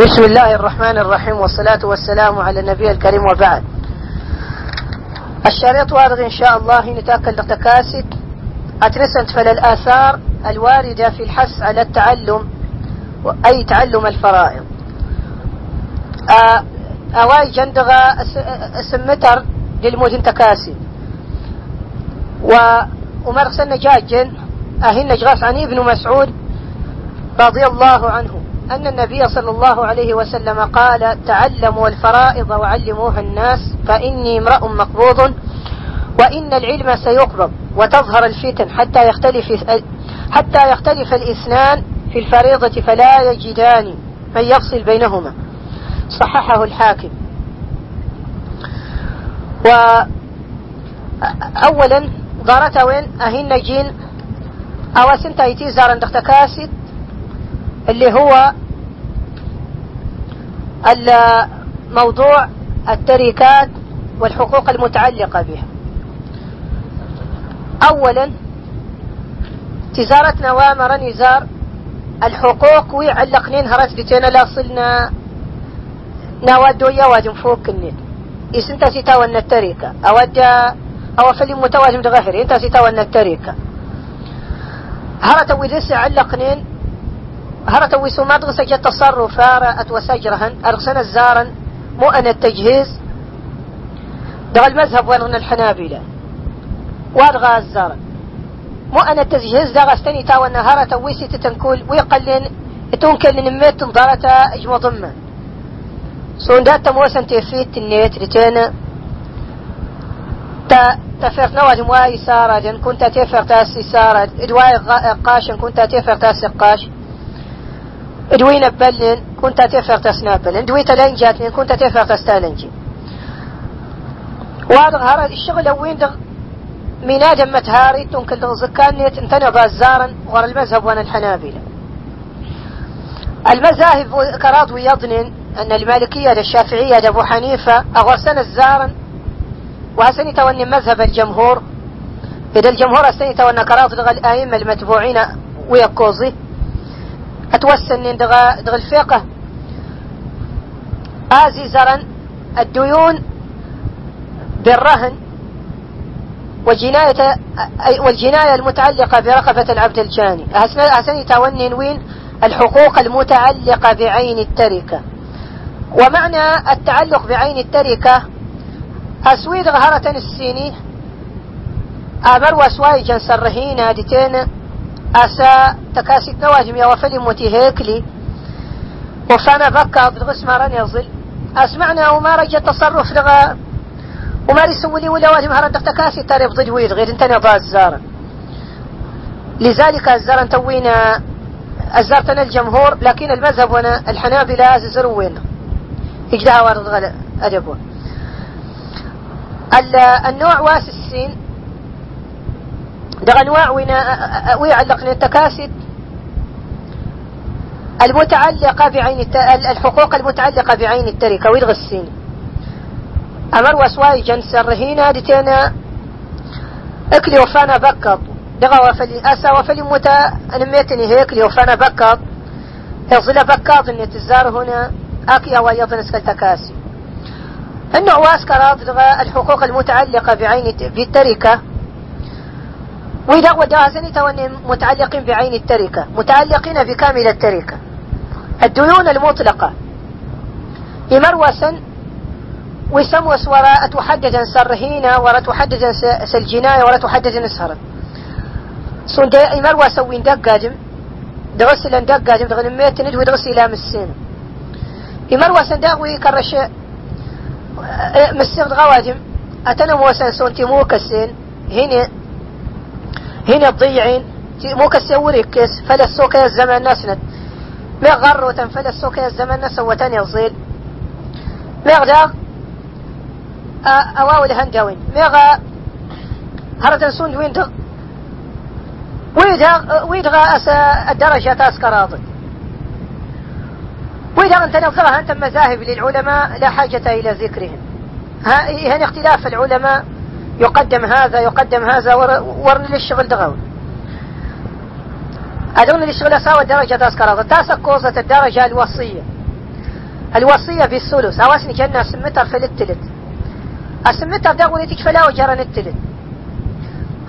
بسم الله الرحمن الرحيم والصلاة والسلام على النبي الكريم وبعد. الشريط وارد إن شاء الله نتاكل تكاسد أترسنت فل الآثار الواردة في الحث على التعلم أي تعلم الفرائض. أواي جندغا سمتر للمدن تكاسد وأمر سنة جاجن أهن جغاس عن ابن مسعود رضي الله عنه. أن النبي صلى الله عليه وسلم قال تعلموا الفرائض وعلموها الناس فإني امرأ مقبوض وإن العلم سيقبض وتظهر الفتن حتى يختلف حتى يختلف الإثنان في الفريضة فلا يجدان من يفصل بينهما. صححه الحاكم. وأولا ضارت وين؟ أهن جين أو سنتا زارن دختكاسد اللي هو موضوع التركات والحقوق المتعلقة بها. أولا تزارتنا وامر نزار الحقوق ويعلقنين هرات لتينا لا صلنا نودو يواجم فوق النين إسنتا ستاوى التركة؟ أود أو فلم متواجم دغهر إنتا ستاوى التركة. هرت ويدس علقنين هرت ويسو دغس جت تصرف فارأت وسجرهن أرسن الزارا مو أنا التجهيز. دغ المذهب ورغن الحنابلة؟ وارغى الزارا. مو أنا التجهيز دغ أستني تاو النهارة ويسي تتنكول ويقلن تونكل نميت ضارتا إجمو ضمن سون داتا موسن تيفيت النيت رتينا تا تفرق نواج مواي سارة كنت تفرق تاسي سارة. إدواي قاشن كنت تفرق تاسي قاش. ادوينا بلن كنت تفرق تسنابلن ادوي تلنجات كنت تفرق تستالنجي وهذا هذا الشغل وين دغ من آدم متهاري تنكل دغ زكانيت انتنى بازارا ورا المذهب وأنا الحنابلة المذاهب كراض ويضنن أن المالكية للشافعية لأبو حنيفة أغرسن الزارا وهسني توني مذهب الجمهور إذا الجمهور أسني توني كراض دغ الآئمة المتبوعين ويقوزي أتوسن دغ, دغ الفقه. آزي زرن الديون بالرهن وجناية والجناية المتعلقة برقبة العبد الجاني. أحسن تاونين وين؟ الحقوق المتعلقة بعين التركة. ومعنى التعلق بعين التركة أسويد غهرة السيني أمر وسواي جنس الرهين هادتين أسا تكاسيت نواجم يا وفلي موتي هيكلي. وفانا بكا ما راني يظل. أسمعنا وما رجع تصرف لغا. وما يسوي لي ولا واجب هرد تكاسي تاري بضد ويد غير انتنا باز زارا لذلك الزارا توينا الزارتنا الجمهور لكن المذهب وأنا الحنابلة زروا وين؟ إجدها وارد غلا أدبون النوع واس السين ده انواع وينا ويعلقنا التكاسد المتعلقة بعين الحقوق المتعلقة بعين التركة ويلغى السين أمر وسواي جنس الرهينة دتينا أكلي وفانا بكب. دغا وفلي أسا وفلي متى أنميتني هيكلي وفانا بكب. يظل بكاب إن تزار هنا أكي أو يظن تكاسي. النوع واسكرات الحقوق المتعلقة بعين بالتركة. وإذا ودازني توني متعلقين بعين التركة متعلقين بكامل التركة. الديون المطلقة. إمروسا ويسموس وراء تحدد سرهينا ولا تحدد سالجناية ولا تحدد نسهرا سون دا إمروس وين دق قادم درس لن دق قادم دغن ميت ندوي درس إلى مسين. إمروس داوي كرش مسيغ غوادم أتنا موسى سون تيمو كسين. هنا هنا تضيعين مو كسي كيس فلا السوق يا الزمان ناسند ما غرو فلا السوق يا الزمان ناس وتاني الظيل. ما غدا؟ أواو الهندوين ما غا؟ هرتن سون وين دغ ويدغ ويدغ أس الدرجة تاسكراضي وإذا أنت نقرأها أنت مذاهب للعلماء لا حاجة إلى ذكرهم. هنا اختلاف العلماء. يقدم هذا يقدم هذا ورن للشغل دغاوي. أدون للشغل ساوى الدرجة تاسكراضي تاسك كوزة الدرجة الوصية. الوصية بالثلث أواسني كأنها سمتر في التلت السمتر دا ولي تكفلا وجرن التلت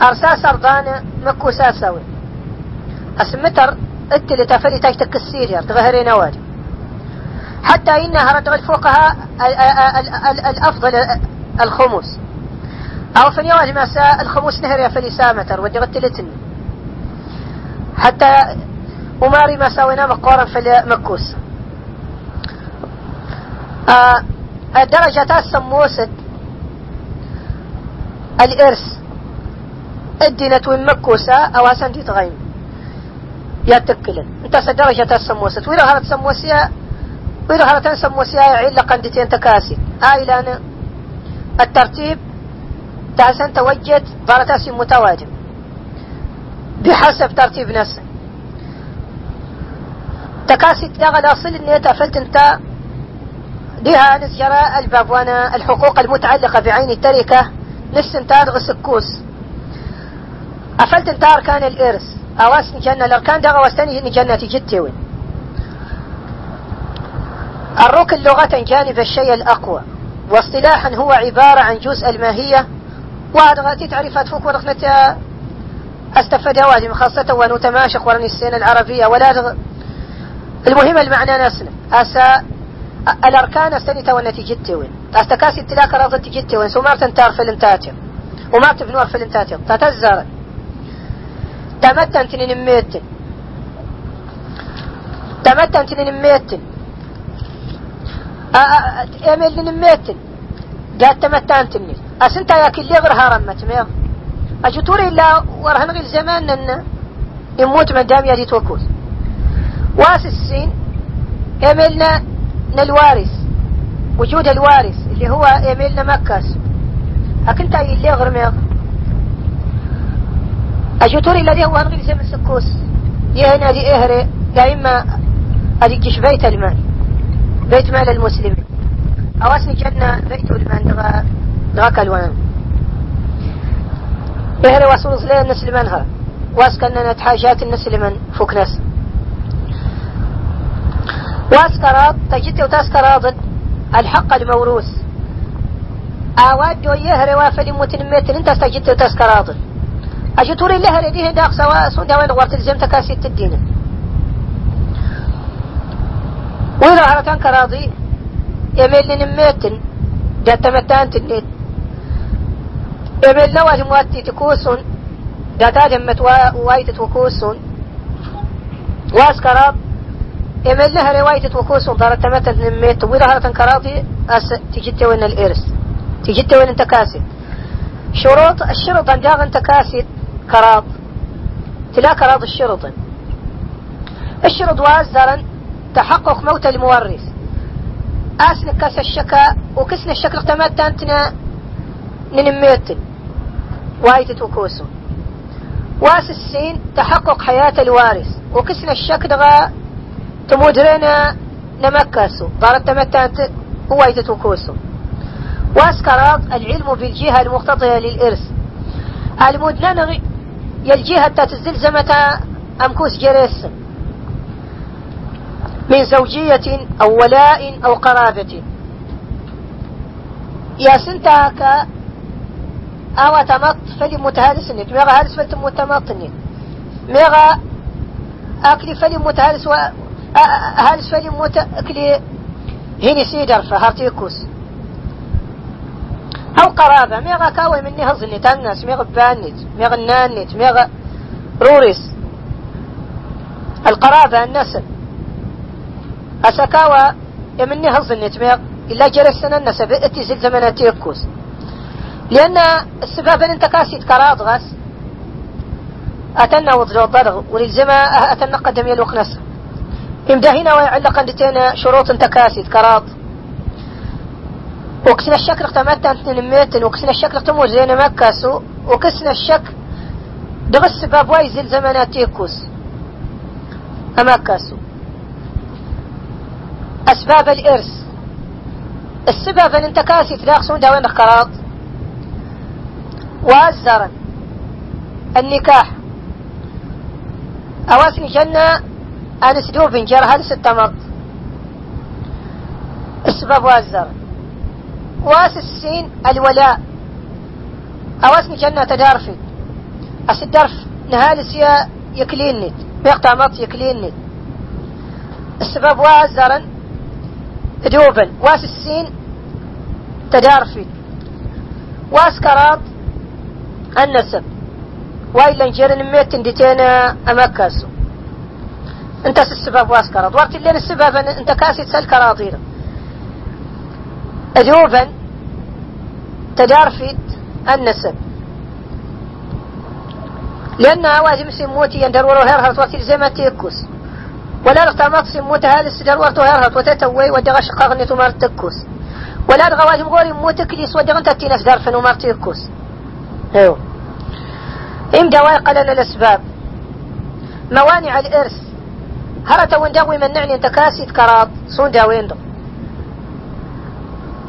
أرساس أرضان مكو ساساوي. السمتر التلت فلي تاك السيرير تغهري نواجه حتى إنها رد الفقهاء الأفضل الخمس أو في نواجه مساء الخمس نهر يا فلي سامتر ودي غتلتن حتى وماري ما سوينا مقارن في المكوس آه الدرجة السموسة الإرث. الدينة والمكوسة أو أسان دي تغيم يا تكلن أنت درجة السموسة وإذا هرت سموسيا وإذا هرت سموسيا يعيل لقندتين تكاسي. هاي لأن الترتيب تاسن توجد بارتاسي متواجد. بحسب ترتيب نفسه. تكاسي تدغل أصل إني تفلت انت بها نسجر الباب وأنا الحقوق المتعلقة بعين التركة نفس انت غسكوس. أفلت انت أركان الإرث. أواس نجنة الأركان دغا واستني نجنة جتوي الركن لغة جانب الشيء الأقوى. واصطلاحا هو عبارة عن جزء الماهية وهذا تعريفات فوق ورخنة أستفاد هوادي خاصة وانو تماشق ورني السنة العربية. ولا المهم المعنى نسنا أسا الأركان السنة والنتيجة وين. أستكاسي التلاك راضة تجتي وين. سمارت تار فلنتاتي ومارت بنور فلنتاتي تتزر تمتن تنين ميتن. تمتن تنين ميتن. إيميل نميتن قالت تمتن تنين. أسنتا يا كل غير هرمت ميغ أجتوري إلا ورهن غير زمان أن يموت من دام يدي توكوز. واس السين يميلنا الوارث وجود الوارث اللي هو يميلنا مكاس. أكنت اللي غير ميغ. أجتوري الذي هو هنغير زمان سكوس. يهنا دي إهري دائما أديكش بيت المال. بيت مال المسلمين. أواسني جنة بيت المال دغا دغا كالوان إهري وصول زلين نسلمانها واسكننا حاجات النسلمان فوق ناس واسكرات تجد وتاسكرات الحق الموروث. أواد يهري وافل متنميتن انت استجدت وتاسكرات أجي توري لها لديه داق سواء سودا وين غورت الزم تكاسيت الدين وإذا هرتان كراضي يميل لنميتن جات متان تنيت. يميل لواج مواتي تكوسون جاتا جمت وايت تكوسون. واسكراب يميل لها رواية تكوسون دارت متن نميت هرتان كراضي أس تجت وين الإرس تجت وين انت كاسد شروط الشرط أن جاغ انت كاسد كراض تلا كراض الشرط الشرط وازدرا تحقق موت المورث. أسنك كاس الشكا وكسن الشكل تمات تانتنا ننميتن وايت توكوسو. واس السين تحقق حياة الوارث. وكسن الشك دغا تمودرنا نمكاسو. دارت تمتانت وايت توكوسو. واس كراض العلم بالجهة المقتضية للإرث. المدنن يلجيها تتزلزمة أمكوس جريس. من زوجية أو ولاء أو قرابة. يا سنتاك أو تمط فلي متهالس نت ميغا هالس فلت متمط نت ميغا أكلي فلي متهالس و هالس فلي مت أكلي هيني سيدر فهارتيكوس أو قرابة. ميغا كاوي مني هزني تنس ميغا بانت ميغا نانت ميغا روريس. القرابة النسل أسكاوى يمني هزني ميغ إلا جلسنا النسب اتي زل زمناتي يكوس لأن السباب انت كاسيت كراض غاس. أتنا وضجو الضرغ وللزما أتنا قدم يلوق نسل امدهنا ويعلق عندتين شروط انت كاسيت كراض. وكسنا الشكل اختمت نميتن وكسنا الشكل اختمو زين مكاسو وكسنا الشك دغس باب وايزل زمانات يكوس أماكاسو أسباب الإرث. السبب أن انت كاسي تلاقسون داوين قراط وأزرا النكاح. أواسني جنة أنس دوبن جرى هذا ستمط السبب والزر واس السين الولاء. أواسني جنة تدارفي. الدرف نهال سيا يكليني بيقطع مط يكليني السبب وازرا دوبا واس السين تدارفي. واس كراب النسب وإلا نجرن ميت ديتينا أمكاسو انت السبب واس كراب وقت اللي السبب انت كاسي تسأل كراطير دوبا تدارفي النسب لأن واجب سموتي يندرور هرهرت وقت الزمت يكوس ولا رغتامات سموت هذا السدر ورتو هرهرت وتتوي ودغش قاغني تمار تكوس. ولا دغا واجب غوري موتك ليس ودغن تتينس دارفن ومار تكوس أيوه دواء قلل الأسباب. موانع الإرث. هرت وين داوي منعني أنت كاسيت كراب صون داوين دو.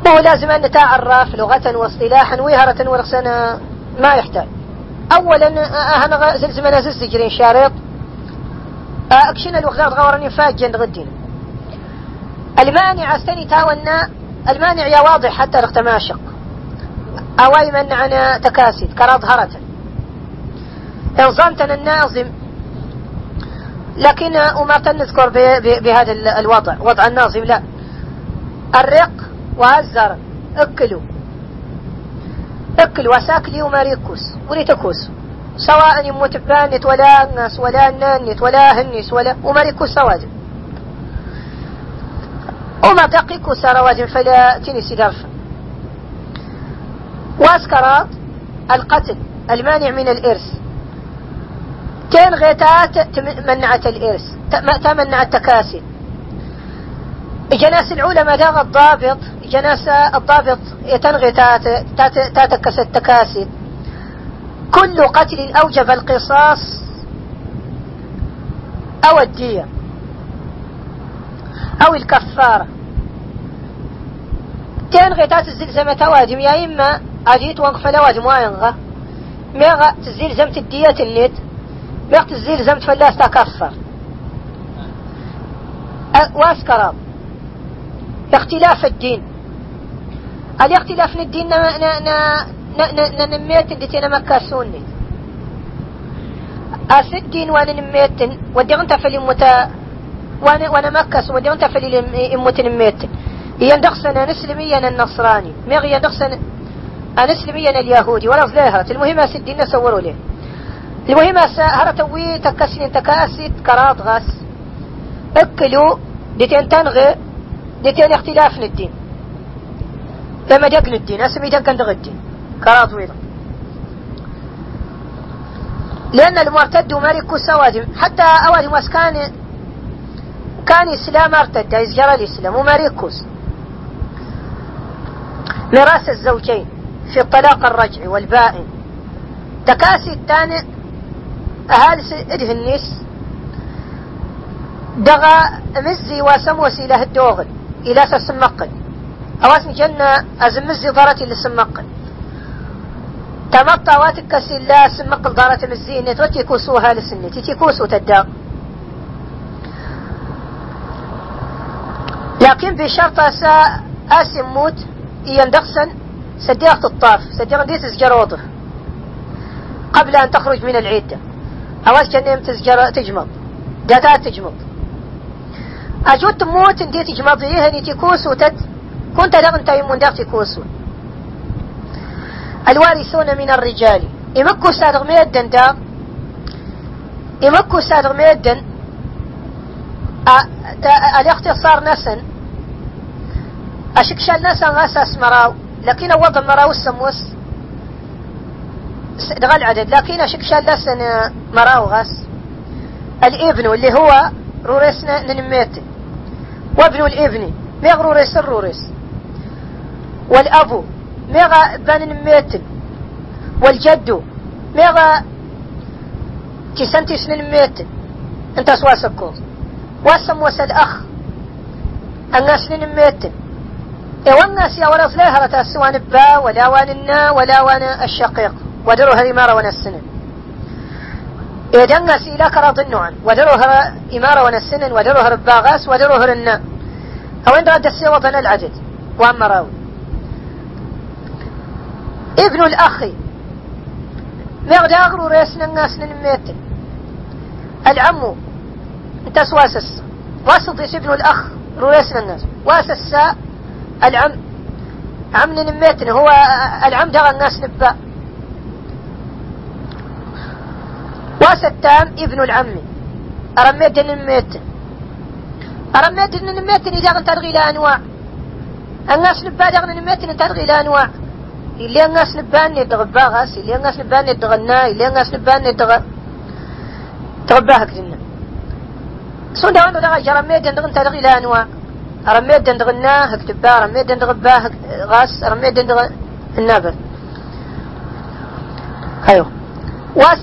هو لازم أن نتعرف لغة واصطلاحا ويهرة ورسنا ما يحتاج. اولا انا زلزمنا زلزجرين شارط أكشن الوقت غورني فاجن غدين. المانع أستني تاونا المانع يا واضح حتى رختماشق اواي من عنا تكاسد كراظهرة انظمتنا الناظم لكن وما تنذكر بهذا الوضع وضع الناظم لا. الرق وهزر اكلوا. اكل وساكلي وماريكوس وريتكوس سواء يموت بانت ولا الناس ولا نانت ولا هنس ولا وماريكوس سواجب وما دقيقو سرواجب فلا تنسي درفا واسكرات القتل المانع من الإرث. كان غيتات منعت الإرث تمنع التكاسل جناس العلماء داغ الضابط جناس الضابط يتنغي تاتكس التكاسد كل قتل أوجب القصاص أو الدية أو الكفارة. تنغي تات الزلزمة توادم يا إما أجيت وقف لوادم وينغى ميغا تزلزمت الدية النت ميغا تزلزمت فلاس تكفر واسكراب اختلاف الدين. الاختلاف الدين نميت دتينا مكاسوني؟ الدين وأنا نميت. ودي انت في المتا وأنا وأنا مكس ودي انت في المت نميت. هي ندخسنا نسلميا النصراني مغي ندخسنا نسلميا اليهودي ولا زلاهرت المهم الدين نسوروا ليه. المهم هرتوي تكسين تكاسيت كرات غاس اكلوا دتين تنغي دتين اختلاف الدين لما دقن الدين أسمي دقن دغ الدين. كرا طويلة لأن المرتد ملك السوادم حتى أوادم كان كان إسلام ارتد إذ جرى الإسلام ومريكوس ميراث الزوجين. في الطلاق الرجعي والبائن. تكاسي الثاني أهالي إده النس دغا مزي وسموسي له الدوغل إلى سسمقل. أواسم جنة أزمزي ضارتي اللي سمقل تمطى واتك لا سمقل ضارة مزين وتي كوسوها لسنة تي كوسو تدا لكن بشرط أسا أسم موت يندخسن سديقة الطاف سديقة ديس زجر قبل أن تخرج من العدة. أواس جنة تزجر تجمض. داتات تجمض. أجود تموت نديت جمضيه نيتي كوسو تد كنت دغن تيمون دغتي كوسو الوارثون من الرجال. إمكو سادغ ميدن دا. إمكو سادغ ميدن. الاختصار نسن. أشكشال نسن غاساس مراو. لكن وضع مراو السموس دغل عدد. لكن أشكشال نسن مراو غاس. الإبن اللي هو رورسنا ننميتن وابن الإبن. ميغ ريس الروريس. والأب. ميغا بان نميتن والجد. ميغا تسنتي سنين ميتن انت سوا سكوز واسم وسد أخ. الناس سنين لا هرتا سوان با ولا وان النا ولا وان الشقيق. ودروها الإمارة ون السنن إذا الناس إلى كرا ظنوعا ودروها إمارة ون السنن ودروها الباغاس. ودروها النا. أو إن رد السيوة العدد ومراوي ابن الأخ. مغداغ ريسنا الناس نميت العم. انت سواسس. واسط ابن الأخ. ريسنا الناس واسس العم عم نميتن هو العم دغى الناس نبا. وستام ابن العم أرميت نميت. أرميت نميتن إذا أنت تلغي لأنواع الناس نبا دغ نميتن تلغي لأنواع اللي الناس نبان يدغ باغس اللي الناس نبان يدغ النا الناس نبان يدغ تغباهك جنة. سون دغ دغ جرميت دغ تلغي لأنواع رميت دندغ النا هكتب با رميت دندغ با غاس رميت دندغ النابل. أيوه.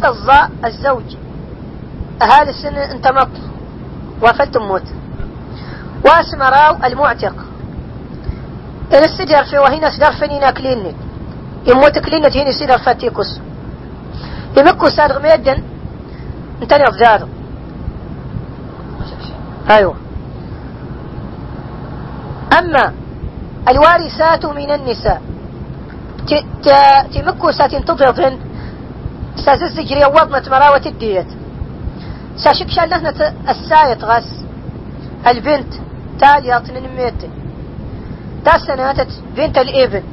الظاء الزوج هذه السنة أنت مط وافلت موت. واسم راو المعتق. إن السجر في وهنا سدر فنينا كلينت يموت كلينت هنا سدر فاتيكوس يمكو سادغ ميدن أنت نفذاره أيوه. أما الوارثات من النساء تمكو ساتين تضغطن ساززجري وضمة مراوة الديت. ساشك شال لهنة السايت غس البنت تاليات نميت. تاسناتت بنت الإبن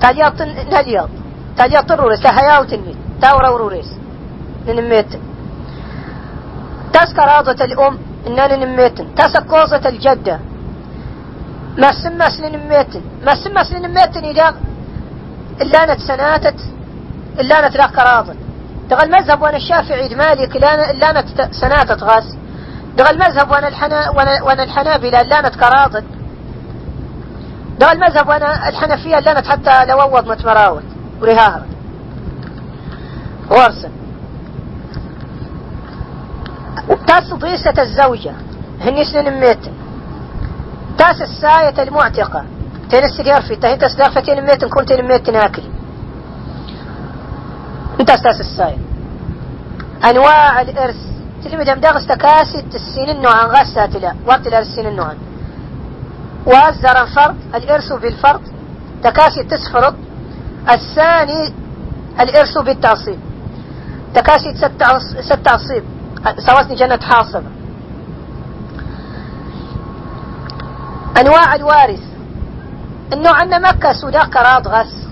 تاليات ناليات تاليات الروريس هياوت النيت تاورا وروريس نميت تاسكراضة الأم إننا نميتن تاسكوزة الجدة ما سمى سنين ميتن ما سمى سنين ميتن إذا اللانت سناتت اللانت لا قراضن دغ المذهب وأنا الشافعي مالك اللانت سناتت غاس دغ المذهب وانا الحنا وأنا الحنابلة اللانت قراضن دغ المذهب وأنا الحنفية اللانت حتى لو وض متمراوت ورهاها. ورسا وبتاس ضيسة الزوجة. هني سنين ميتن. تاس الساية المعتقة. تين السجار في تهين تسدار فتين ميت كنت تين ميت ناكل. انت تاس الساية. أنواع الإرث. تلمي دم داغس تكاسي السنين نوعا غاسات لا وقت لا السنين نوعا وأزر الفرد الإرث بالفرد. تكاسي تسفرض الثاني الإرث بالتعصيب. تكاسي ست تعصيب سواسني جنة حاصبة. أنواع الوارث. النوع أن مكة سوداء كراض غس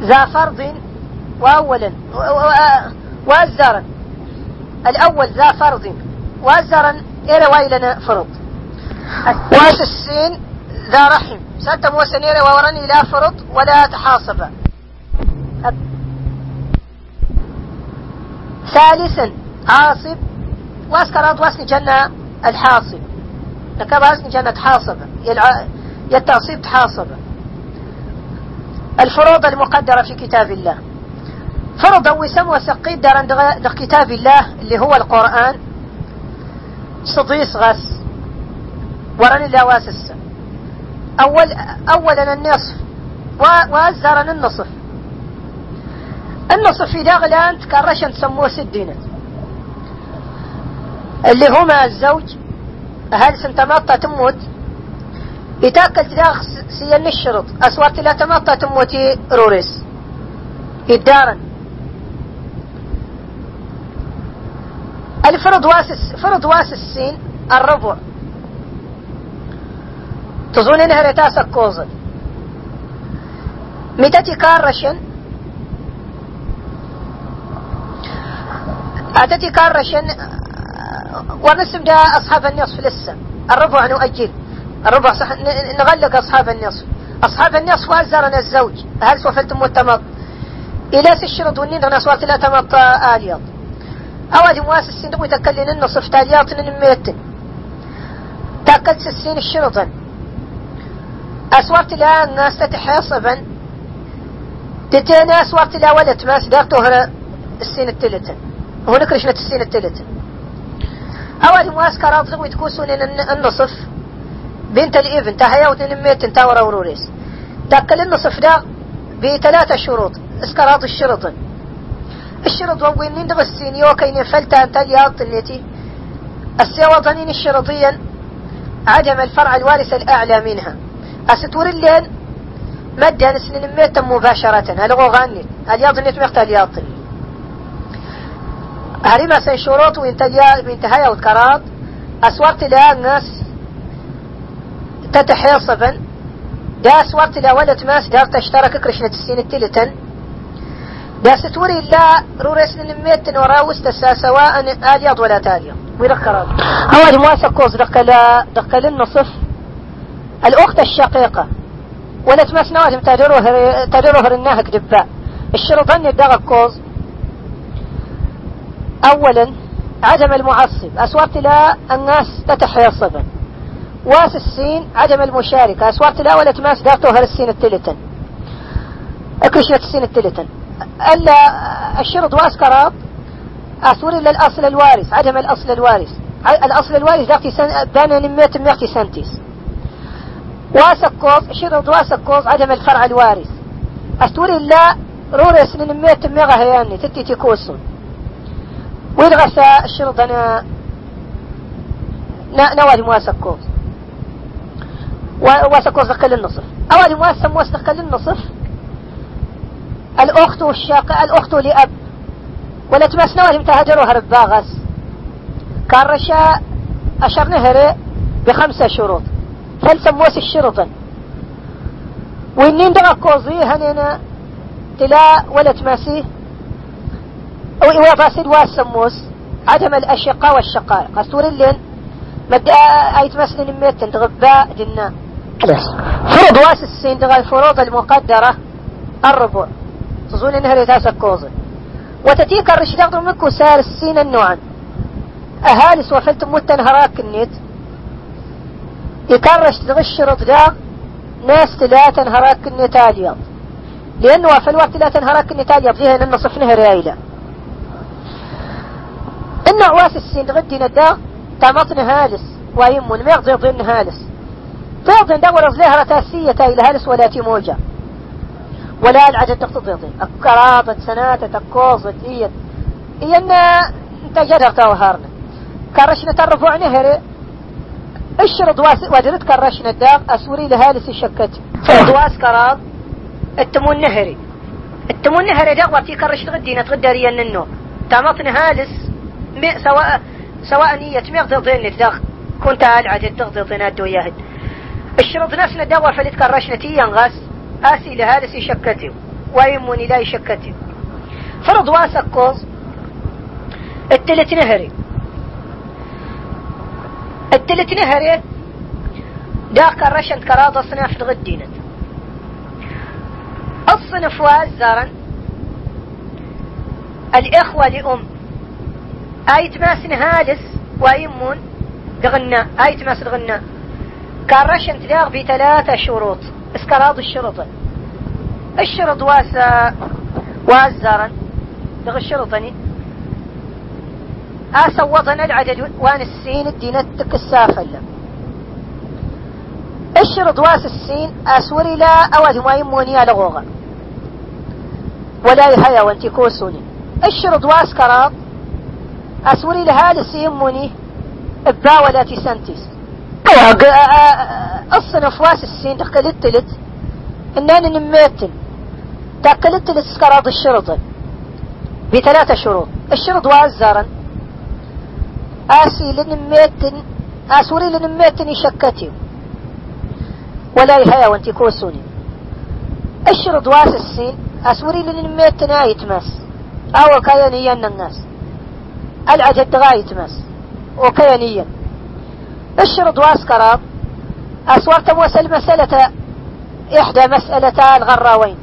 ذا فرض وأولا وأزرا. الأول ذا فرض وأزرا إلى ويلنا فرض. واس السين ذا رحم. ستة موسنير وورني لا فرض ولا تحاصب ثالثا عاصب. واسكرات واسن جنة الحاصب. نكباس كانت حاصبة. يتعصيب حاصبة. الفروض المقدرة في كتاب الله. فرض وسم وسقيد دار عند كتاب الله اللي هو القرآن. صديس غس ورن الله واسس أول أولا النصف. وأزرن النصف. النصف في داغلان تكرشن تسموه سدينة اللي هما الزوج هل سنتمطى تموت. يتاكل تداخ سيان الشرط أسوات لا تمطى تموتي روريس. يدارن الفرض واسس فرض واسس السين الربع. تظن انها رتاسك كوزن متى كارشن أتتي كارشن ونسب ده أصحاب النصف لسه؟ الربع نؤجل. الربع صح نغلق أصحاب النصف. أصحاب النصف وزرنا الزوج. هل سوفلتم والتمط إلى الشرط والنين أنا سوات لا تمط آليض أوادي مواس السين دمو يتكلين النصف تاليات نميت تاكلت السين الشرطا أسوارت لا الناس تتحاصبا تتينا أسوارت لا ولد ما سدارته السين التلتن هو نكرشنا السين التلتن أول مواسكر أبزغ وتكوسون النصف بنت الإبن تهيأ وتنميت تاورا وروريس. تأكل النصف ده بثلاثة شروط. اسكراط الشرط. الشرط وين ندغ السينيو كي نفلتا أنت الياط التي السيوة ظنين الشرطيا عدم الفرع الوارث الأعلى منها. أستور اللين مدى سنين ميتا مباشرة. هل غاني هل يضن يتمخت هل ما سن شروط وانتهايا وتكرات أسورت لها الناس تتحيل صفن دا أسورت لها ولد ماس دار تشترك كرشنة السين التلتن. دا ستوري لا روريس نميت وراوس تسا سواء آليض ولا تاليض ويذكر هو مواسى كوز دقل دقل النصف. الأخت الشقيقة. تمس نواتم تدروه تدروه الناهك دباء الشرط أن يدغ كوز. أولا عدم المعصب. أسوارت لا الناس تتحيا الصبن واس السين عدم المشاركة. أسوارت لا ولا تماس دارتوها السين التلتن. أكشنة السين التلتن. ألا الشرط واس كراب إلا الأصل الوارث. عدم الأصل الوارث. الأصل الوارث داقتي سن بانا نميت ميختي سنتيس. واسكوز شرط واسكوز عدم الفرع الوارث. أسور إلا رورس نميت ميغا هياني. تتي تكوسون. ويلغسا الشرط أنا نوالي مواسكوز واسكوز دقل النصف أوالي مواسم موس دقل النصف الأخت والشاقة الأخت لأب ولا تمسنا ولم تهجروا هرب باغس. كارشا أشر نهري بخمسة شروط. فلسموس الشرطا وإنين دغا كوزي هنينا تلا ولا تماسي وفاسد واسموس عدم الأشقاء والشقائق. أستور اللين مد أي تمسلين ميتن تغباء دنا فرض واس السين دغا الفروض المقدرة الربع تظن إنها لتاسك كوزي وتتيك الرشداق مكو سال السين النوعا أهالس وفلت متن هراك النت يكرش تغش رضاق ناس ثلاثة هراك النت اليوم لأنه في الوقت لا تنهراك النت اليوم فيها أن نصف نهر رايلة إن عواس السين غدي نداق تمطن هالس ويمون ما يغضي ضن هالس. تغضي دور زليها رتاسية إلى هالس ولا تيموجا ولا العدد تقتضي الكرابة سناتة الكوزة إيد إينا إنت جدر توهرنا كرشنا ترفع نهري الشرط وجدت كرشنا الداق أسوري لهالس الشكت. فردواس كراب. التمون نهري. التمون نهري داق وقتي كرش تغدينا تغدريا النو تامطن هالس سواء سواء نية ميغ ضين داق كنت العدد تغضي ضينات وياهد الشرط نفسنا داق فلت كرشنا تيان غاس آسي لهذا سي شكتي ويموني لا يشكتي فرض واسك كوز التلت نهري. التلت نهري داك الرشن كراض صناف الغدينة الصنف وازارا الإخوة لأم آيت ماسن هالس ويمون دغنا. آيت ماس دغنا. كارشن تلاغ بثلاثة شروط. اسكراض الشرطة الشرط واسا وازارا دغ الشرطني وطن العدد وأن السين الدينتك السافلة الشرط واس السين أسوري لا أود ما يموني على غوغا. ولا يهيا وانتي كوسوني. الشرط واس كراض أسوري لها لسيموني ابا ولا تسنتس الصنف واس السين دخلت تلت انان نميتن. تأكلت الاسكراض الشرط بثلاثة شروط. الشرط وازارا آسي لنميتن آسوري لنميتن يشكتي ولا يهيا وانتي كوسوني. الشرط واس السين أسوري لنميتن آيتمس أو كيانيا الناس. العجد غايتمس وكيانيا اشرد واسكراب أسورت موسى مسألة إحدى مسألتا الغراوين.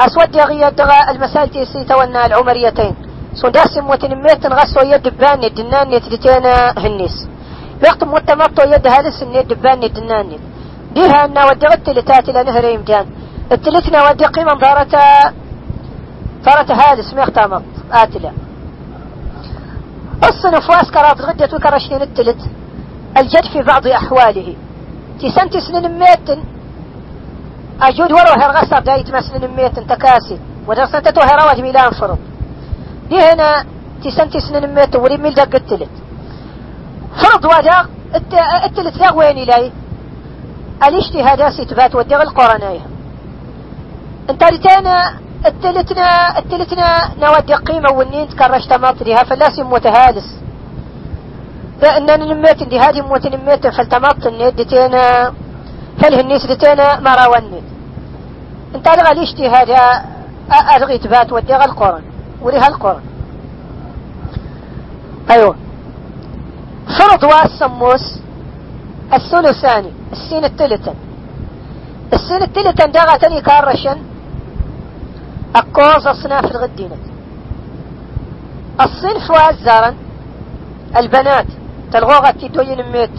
أسود يغي الدغاء المسائل تيسي تونا العمريتين سنداس متنميت غسو يد بان الدنان يتدتينا هنيس. بيقت متمطو يد هالس النيد بان الدنان. ديها أن ودغت لتاتي لنهر يمتان التلتنا ودي قيمة ضارتا ضارتا هالس ميختامط آتلا. الصنف واسكرات غدت وكرشنين التلت الجد في بعض أحواله. تسنت سنين ميتن. أجود ورو هرغسر دايت مسنين ميتن تكاسي. ودرسنت تو هرواج ميلان فرض دي هنا تسنت سنين ميتن وري ميل دق التلت فرض ودا التلت لا وين إلي الاجتهاد ستبات ودغ القرنية انت رتانا التلتنا التلتنا نودي قيمة والنين تكرشت مطرها فلاس متهالس لأننا نميت دي هذه موت نميت فالتمط الندتينا فالهنيس دتينا ما راوني انت ادغى الاجتهاد ادغي تبات ودي القرن وريها القرن. أيوه. فرض والسموس الثلثاني السين التلتن. السين التلتن داغا تاني كارشن أقوز أصناف الغدينة. الصنف وازارا البنات تلغوغة تدوين ميت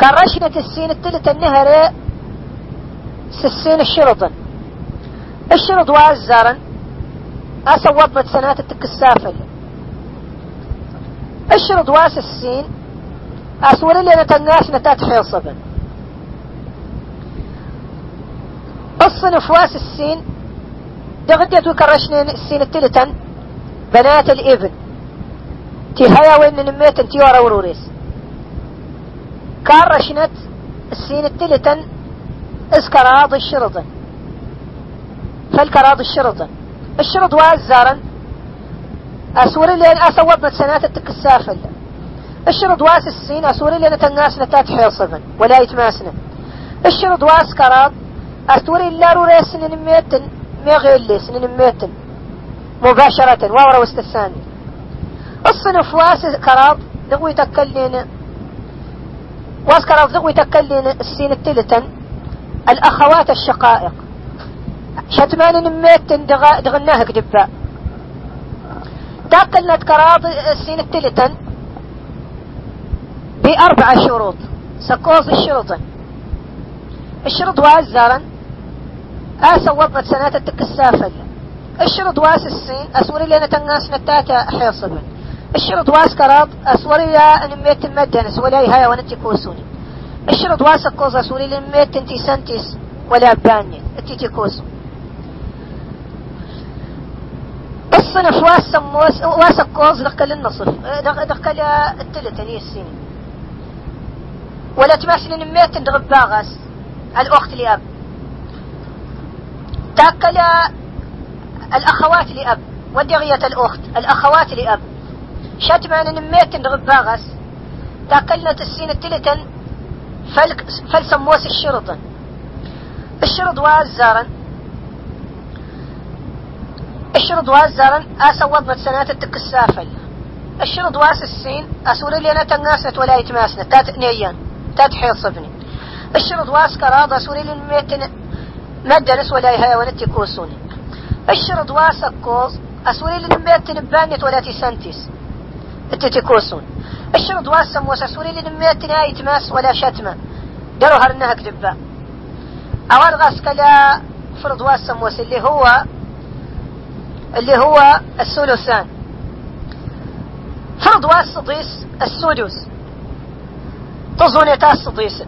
كرشنة السين التلت النهر سسين الشرطن الشرط وازارا أسوضت سنات التكسافل الشرط واس السين أسور اللي نتناس نتات حيصبا. الصنف واس السين. دغدت وكرشنين السين التلتن. بنات الإبن. تي هيا وين نميت انتي ورا وروريس. كرشنت السين التلتن. اسكراض الشرطن فالكراض الشرطن الشرط وازارا أسوري لين اسوضنا سنات التكسافل. الشرط واس السين أسوري لين تناس نتات حيصبا ولا يتماسنا الشرط واس كراض. أستوري إلا روري سنين ميتن ما غير لي سنين ميتن مباشرة وورا واستساني الصنف واس كراب دغوي تكلين واس كراب دغوي تكلين السين التلتن الأخوات الشقائق. شتمان نميتن دغ... دغناها كدبا تاكلنا كراض السين التلتن بأربع شروط سكوز الشروط الشرط وازارا آسا وضنت سنة التكسافل الشرط واس السين أسوري لنا تناس نتاتا حيصبن الشرط واس كراب أسوري لا نميت مدنس ولا هاي ونتي كوسوني. الشرط واس الكوز أسوري لنميت انتي سنتيس ولا باني انتي تيكوسو الصنف واس سموس واس الكوز دقل النصف دقل التلتني السين. ولا تماسل نميت دغباغس الأخت لأب تاكل الأخوات لأب ودغية الأخت الأخوات لأب. شتمان نميت غباغس تاكلنا السين التلتن فل فلسموس الشرط الشرط وازارا الشرط وازارا أسوضنا سنات التكسافل الشرط واس السين أسوري لنا تناسنت ولا يتماسنت تات نيان تات حيص صبني الشرط واس كراضة سوري لنا ما درس ولا هي ولا تكوسون الشرط واسك كوز أسوري لنميت تنبانيت ولا تسنتس التتكوسون الشرط واسم وساسوري لنميت ناي تماس ولا شتمة. درو هرنها كدبا أول غاس كلا فرض واسم وس اللي هو اللي هو الثلثان. فرض واس ضيس السدس تظن تاس ضيس.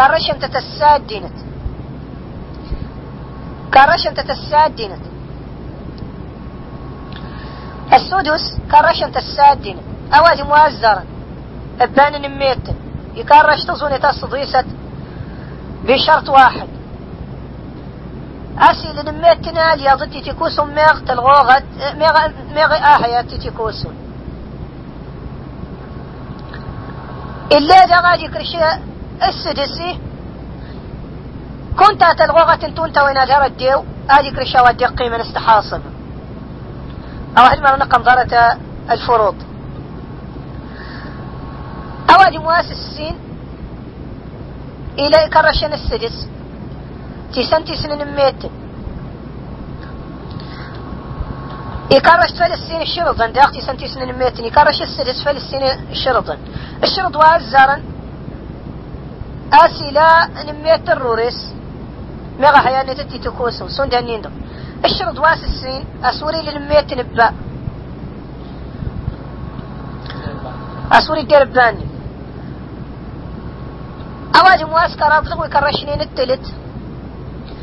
تظن تاه كارش أنت تساد دينت كارش أنت تساد دينت السدس كارش أنت تساد دينت اواجي موازرا أبان نميت. يكرش تظن تصديست بشرط واحد. أسي لنميتنا ليضتي تكوسون ميغ تلغوغت ميغ ميغ آهية تكوسون إلا إذا غادي كرشي السدسي. كنت تلغوغة تنتون توين جرى الديو. هذه كرشا ودقي من استحاصب أو علما نقم ضارة الفروض. مؤسس السين. إلى كرشن السدس. تسنتي سنين ميت يكرش فلسطين الشرطا داختي سنتي سنين ميت يكرش السدس فلسطين الشرطا الشرط وازارا أسيلا نميت الروريس. مغا حياني تتي تكوسو سون دانين دو الشرط واس السين أسوري لنميت نبا. أسوري باني أواجه كراب لغوي كرشنين التلت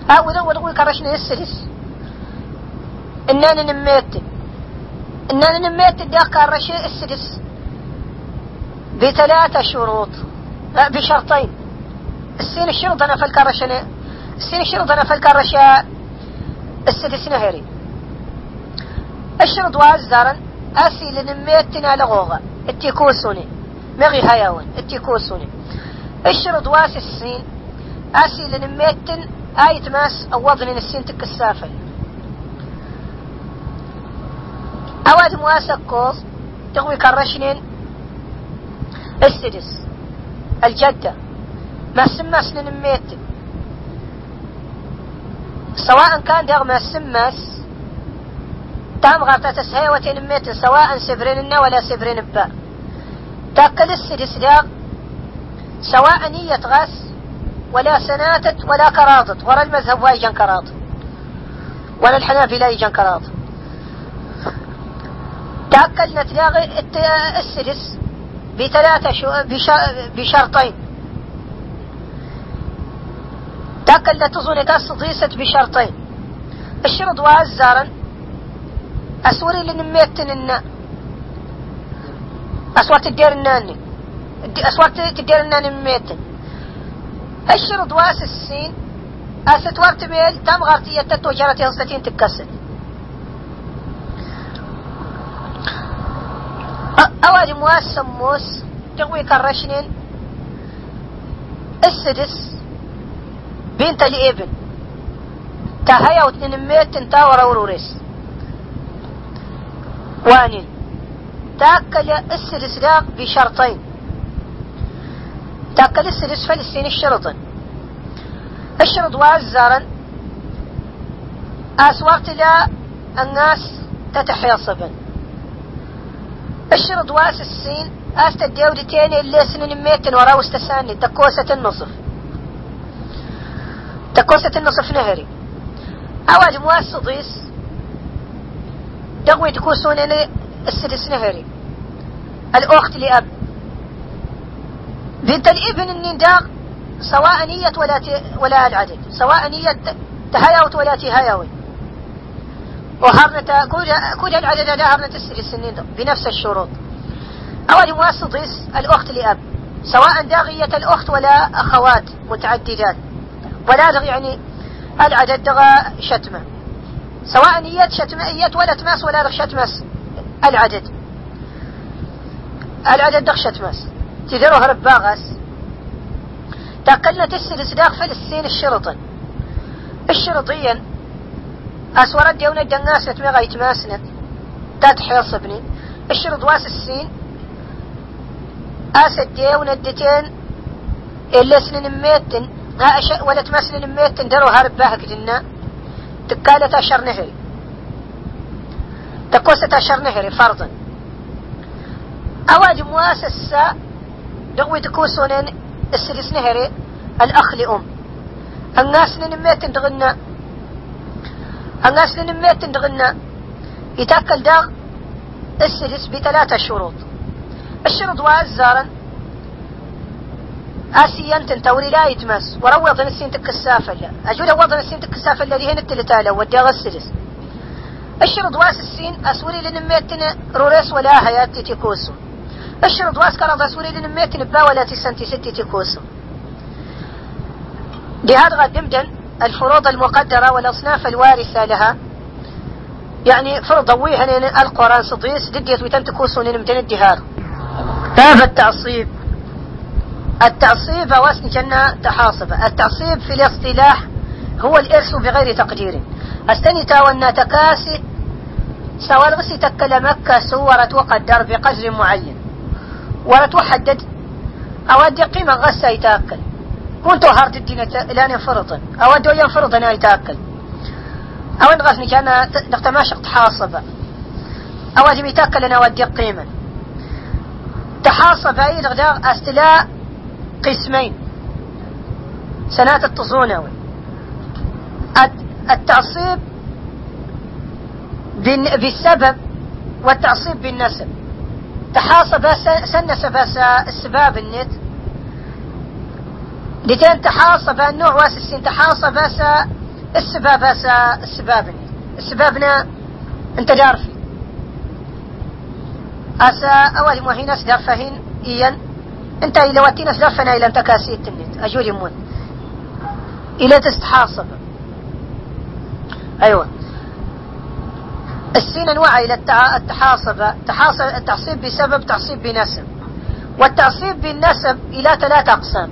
أو ذو لغوي كرشنين السلس إنان نميت. إنان نميت دا كرشي السلس بثلاثة شروط. بشرطين. السين الشرط أنا فالكرشة السين الشرط أنا السدس نهري الشرط وازدارا أسي لنميتنا لغوغا. التيكوسوني مغي هياون التيكوسوني الشرط واس السين؟ أسي لنميتن آية ماس أو وضن السين تكسافل أواد مواسك كوز تغوي كرشنين. السدس. الجدة. ما سماس لنميتن سواء كان دغ ما سماس تام غارتا تسهي وتنميتن سواء سبرين ولا سبرين با تاكل السدس داغ سواء نية غاس ولا سناتت ولا كراطت ولا المذهب وايجا كراط ولا الحنابلة يجن كراط تأكلنا تلاغي السدس بثلاثة شو بشرطين. تأكل تظن تصديست بشرطين الشرط وازارا أسوري لنميتن النا أسوار تدير الناني أسوار تدير الناني مميتن الشرط واس السين أست وقت بيل تم غارتية تتو جارتي هنستين تكسر أوادي مواس سموس تقوي كرشنين السدس بنت الابن تهيأ وتنين ميت تاورا وروريس. وانين تاكل داق بشرطين. تاكل السدس فلسطين الشرط الشرط وازارا اسوارت لا الناس تتحيصبا الشرط واس السين. است الديودتين اللي سنين ميتن ورا واستساني. تكوسة النصف. تكوسة النصف نهري. أواج مواس ضيس. دقوي تكوسون السدس نهري. الأخت لأب. بنت الابن النداق سواء نية ولا ولا العدد. سواء نية تهيوت ولا تهيوي وهرنة كل العدد هذا هرنة السر السنين بنفس الشروط. أول مواسطيس الأخت لأب. سواء داغية الأخت ولا أخوات متعددات دغ يعني العدد دغى شتمة سواء نية شتمة ولا تماس ولا دغ شتمس العدد. العدد دغ شتمس تديرو هرب باغس تقلنا تسل سداق في السين الشرطا الشرطيا أسورد ديونا الدناس نتمغى يتماسنت تات حيصبني الشرط واس السين. أسد ديونا الدتين إلا سنين ميتن أش ولا تمسن ميتن درو هرب باهك جنا تكالة أشر نهري. تكوسة أشر نهري فرضا. أواجب مؤسسة دغوي تكوسون السلس نهري الأخ لأم. الناس نميت تغنى الناس نميت تغنى يتأكل داغ السلس بثلاثة شروط. الشروط وازارا اسيا تنتوري لا يتمس. وروض نسين تكسافة لا أجول وضع نسين تكسافة الذي هنا التلتالة ودي السلس. الشرط واس السين أسوري لنميتنا روريس ولا هيات تيكوسو الشرط واس كرض أسوري لنميتنا با ولا تسنتي ستي تيكوسو لهذا قدمدا الفروض المقدرة والأصناف الوارثة لها. يعني فرض ضويها القرآن صديس ويتم تكوسون نمتن الدهار باب التعصيب؟ التعصيب واسن جنة تحاصب. التعصيب في الاصطلاح هو الإرث بغير تقدير. أستني تاونا تكاسي سوال غسي تكلمك سورة وقدر بقدر معين. ولا تحدد أودي قيمة غسا يتاكل. كنت هارت الدين لأن ينفرط. أودي ينفرط أنا يتاكل. أو إن غسني كان نختماشق تحاصب أودي يتاكل أنا أودي قيمة تحاصب أي أستلاء قسمين. سنات التصونوي التعصيب بالسبب والتعصيب بالنسب. تحاصب سنس بس السباب النت. لتين تحاصب النوع واس السين تحاصب السباب السباب السبابنا انت دارفي أسا أول مهين أسدر فهين إيان انت إلى واتينا سلفنا إلى انت كاسيت النت اجور يمون إلى تستحاصب أيوه. السين أنواع إلى التحاصب. تحاصب التعصيب بسبب تعصيب بنسب. والتعصيب بالنسب إلى ثلاث أقسام.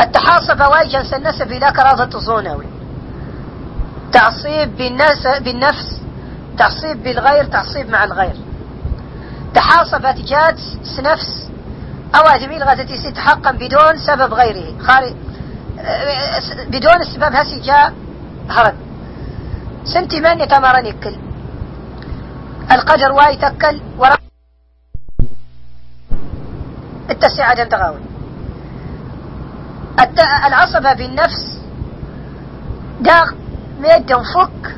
التحاصب وايجنس النسب إلى كراضة الظونوي تعصيب بالنفس تعصيب بالغير تعصيب مع الغير. تحاصبت جات نفس أوادمي غادة تحقا بدون سبب غيره. خارج بدون السبب هسي جاء هرب. سنتي من يتمرن يكل. القدر واي تكل. ورا التسعة تغاوي. العصبة بالنفس داغ ميد فك.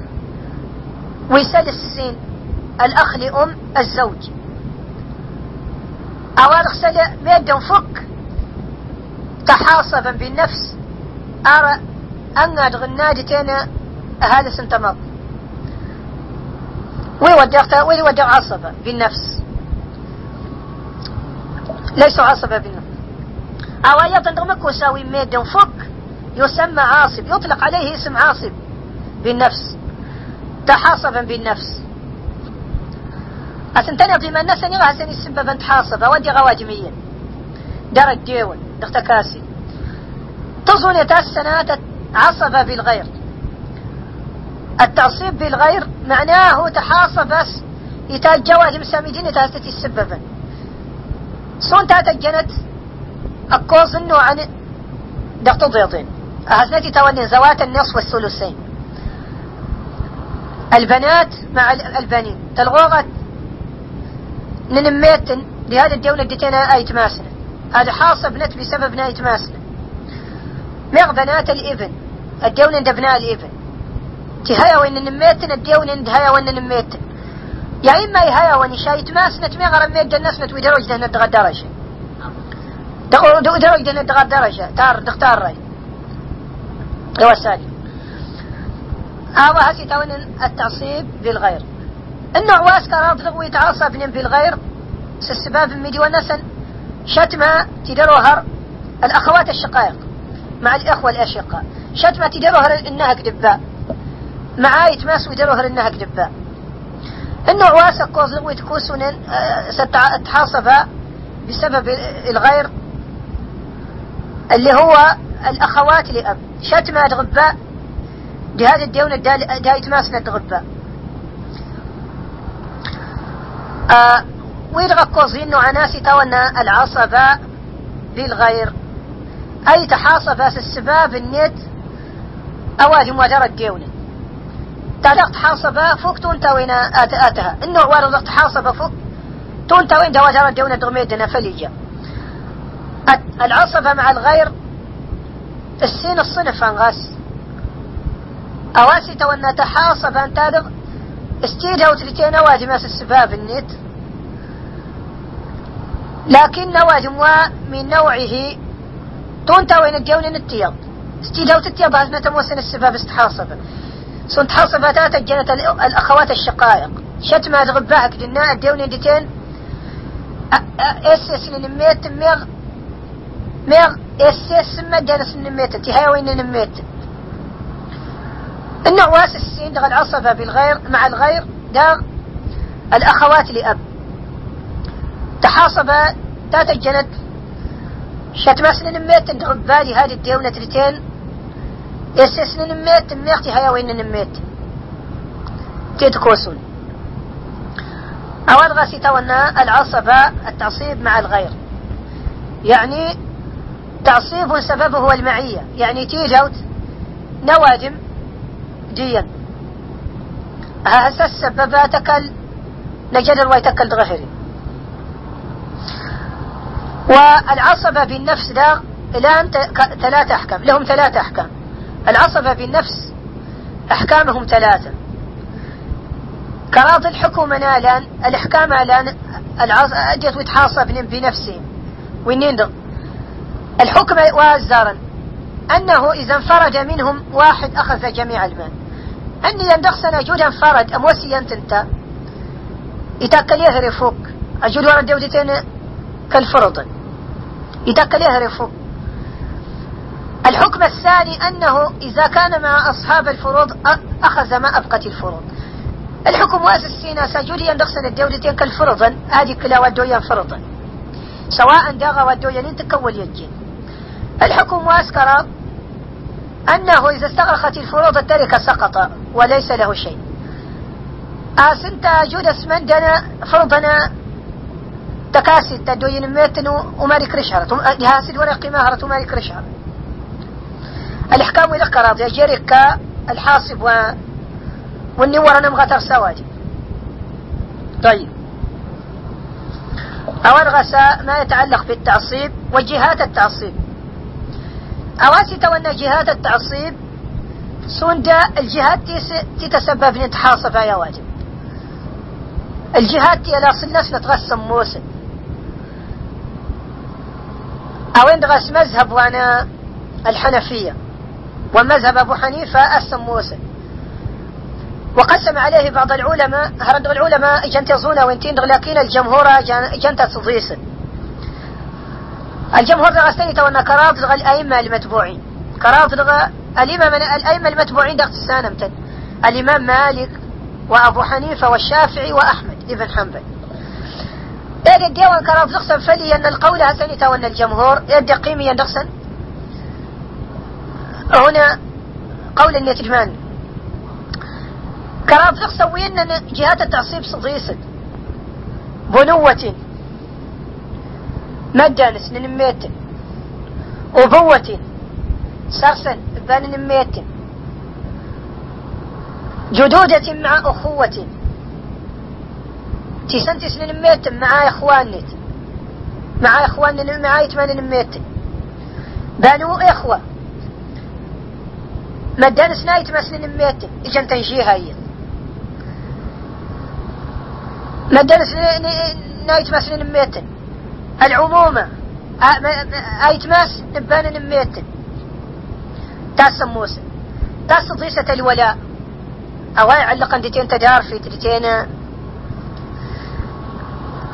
ويسال السين. الأخ لأم الزوج. أواد خسل ميد فك تحاصبا بالنفس. أرى أن غنادي تينا هذا سنتمض ويودع ويودع عصبة بالنفس؟ ليسوا عصبة بالنفس. أو أيضا رمك وساوي ميد فك يسمى عاصب يطلق عليه اسم عاصب بالنفس تحاصبا بالنفس. أسنتني ضيما الناس نغا سني سببا تحاصبا ودي غواجميا درج ديون. دختكاسي تظن السنة عصب بالغير. التعصيب بالغير معناه تحاصب بس يتاج جواج مسامدين تاستي السببا صون تاتا جنت القوس إنه عن دقت ضيطين أهزنتي توني زوات النصف والثلثين. البنات مع البنين. تلغوغة ننميتن لهذا الدولة دتنا ايت ماسنا هذا حاصب نت بسبب نايت ماسنا مغ بنات الإبن. الدولة ابناء الإبن. تهيأ وين نميتن الدولة هيا وين نميتن يا إما يهيأ وين شايت ماسنا مغ رميت جنسنا ودرج ده ندغى درجة. درج ده ندغى درجة. تار دختار رأي. هو السالي هذا هسي تون التعصيب بالغير النوع واسكا راض يتعصب بالغير سسباب الميدي والنسن شتمة تدروهر الأخوات الشقائق مع الإخوة الأشقاء. شتمة تدروهر إنها كدباء مع يتماس ودروهر إنها كدباء النوع واسك كوز لغوي تكوسون آه، ستحاصب بسبب الغير اللي هو الأخوات لأب. شتمة غباء جهاد الدولة دا يتماسنا آه ويلغى كوزي إنه عناسي تونا العصبة بالغير أي تحاصب السباب النت أواجه مواجرة الدولة تعلق تحاصبة فوق تون توينا آتها. إنه وارد تحاصبة فوق؟ تون توين دواجرة الدولة دغميدنا فليجا العصبة مع الغير السين الصنف انغاس أواسي تونا تحاصب أن تالغ استيدها وتلتين اواجه ماس السباب النت لكن نواجم من نوعه تونتا وين الجون التيض استيدها وتتيض هزنا تموسن السباب استحاصب سنت حاصبة تاتا جنة الأخوات الشقائق. شتما غباك جنا الدون ديتين اسس نميت ميغ ميغ اسس ما جنس نميت انتهاء وين نميت. النواس السين دغ العصبة بالغير مع الغير داغ الأخوات لأب. تحاصب تاتا الجند شتماسن نميت بالي هذه الديونة ترتين يسسن نميت ميختي هيا وين نميت تيتكوسون. أول غاسي تونا العصبة التعصيب مع الغير. يعني تعصيب سببه هو المعية. يعني تيجوت نواجم جيا هسه السبب تكل نجد ويتكل دغفري والعصبة بالنفس لا الآن ثلاثة أحكام لهم ثلاثة أحكام. العصبة بالنفس أحكامهم ثلاثة. كراض الحكم الآن الأحكام الآن أجت وتحاصب بنفسهم. وينين الحكم وازارا. أنه إذا انفرج منهم واحد أخذ جميع المال. أني يندخسنا جودا فرد أموسي أنت يتاكل يهري فوق. أجود ورد دودتين كالفرض يدك له رفو الحكم الثاني أنه إذا كان مع أصحاب الفروض أخذ ما أبقت الفروض. الحكم واسس سينا سجوليا نقصن الدولتين كالفرضا هذه كلا ودويا فرضا سواء داغا ودويا تكول يجين الحكم واسكر أنه إذا استغرقت الفروض التركة سقط وليس له شيء. أسنت جود اسمندنا فرضنا تكاسي تدوين ميتن ومالك رشهرة هاسد ورقي ماهرة ومالك رشهرة الإحكام إلى قراض الحاصب و والنور أنا مغتر سواجي طيب. أول غساء ما يتعلق بالتعصيب وجهات التعصيب. أواسي تونا جهات التعصيب. سوندا الجهات تتسبب نتحاصف يا واجب. الجهات تي لا سنس نتغسم موسى أو غس مذهب وأنا الحنفية. ومذهب أبو حنيفة أسم موسى وقسم عليه بعض العلماء هرد العلماء جنت يظون وانتين لكن الجمهور جنت تضيس الجمهور غستني تونا كراض الأئمة المتبوعين. كراض الإمام الأئمة المتبوعين دقت السانمتن الإمام مالك وأبو حنيفة والشافعي وأحمد ابن حنبل. إذا ديوان كراض لقسم فلي أن القول هسني تونا الجمهور يدي قيمي نقصا هنا قول النتجمان. كراب فق سوينا جهات التعصيب صديسد بنوة. مدانس نميت أبوة سرسن بان نميت جدودة مع أخوة تسنتس نميت مع إخوانت مع إخوان مع يتمان نميت بانو إخوة. مدانس نايت مسلن ميت إجن تنشيها هي مدانس نايت مسلن ميت العمومة آيت ماس نبان ميت تاس موسى. تاس ضيسة الولاء. أو علقا ديتين تدار في ديتين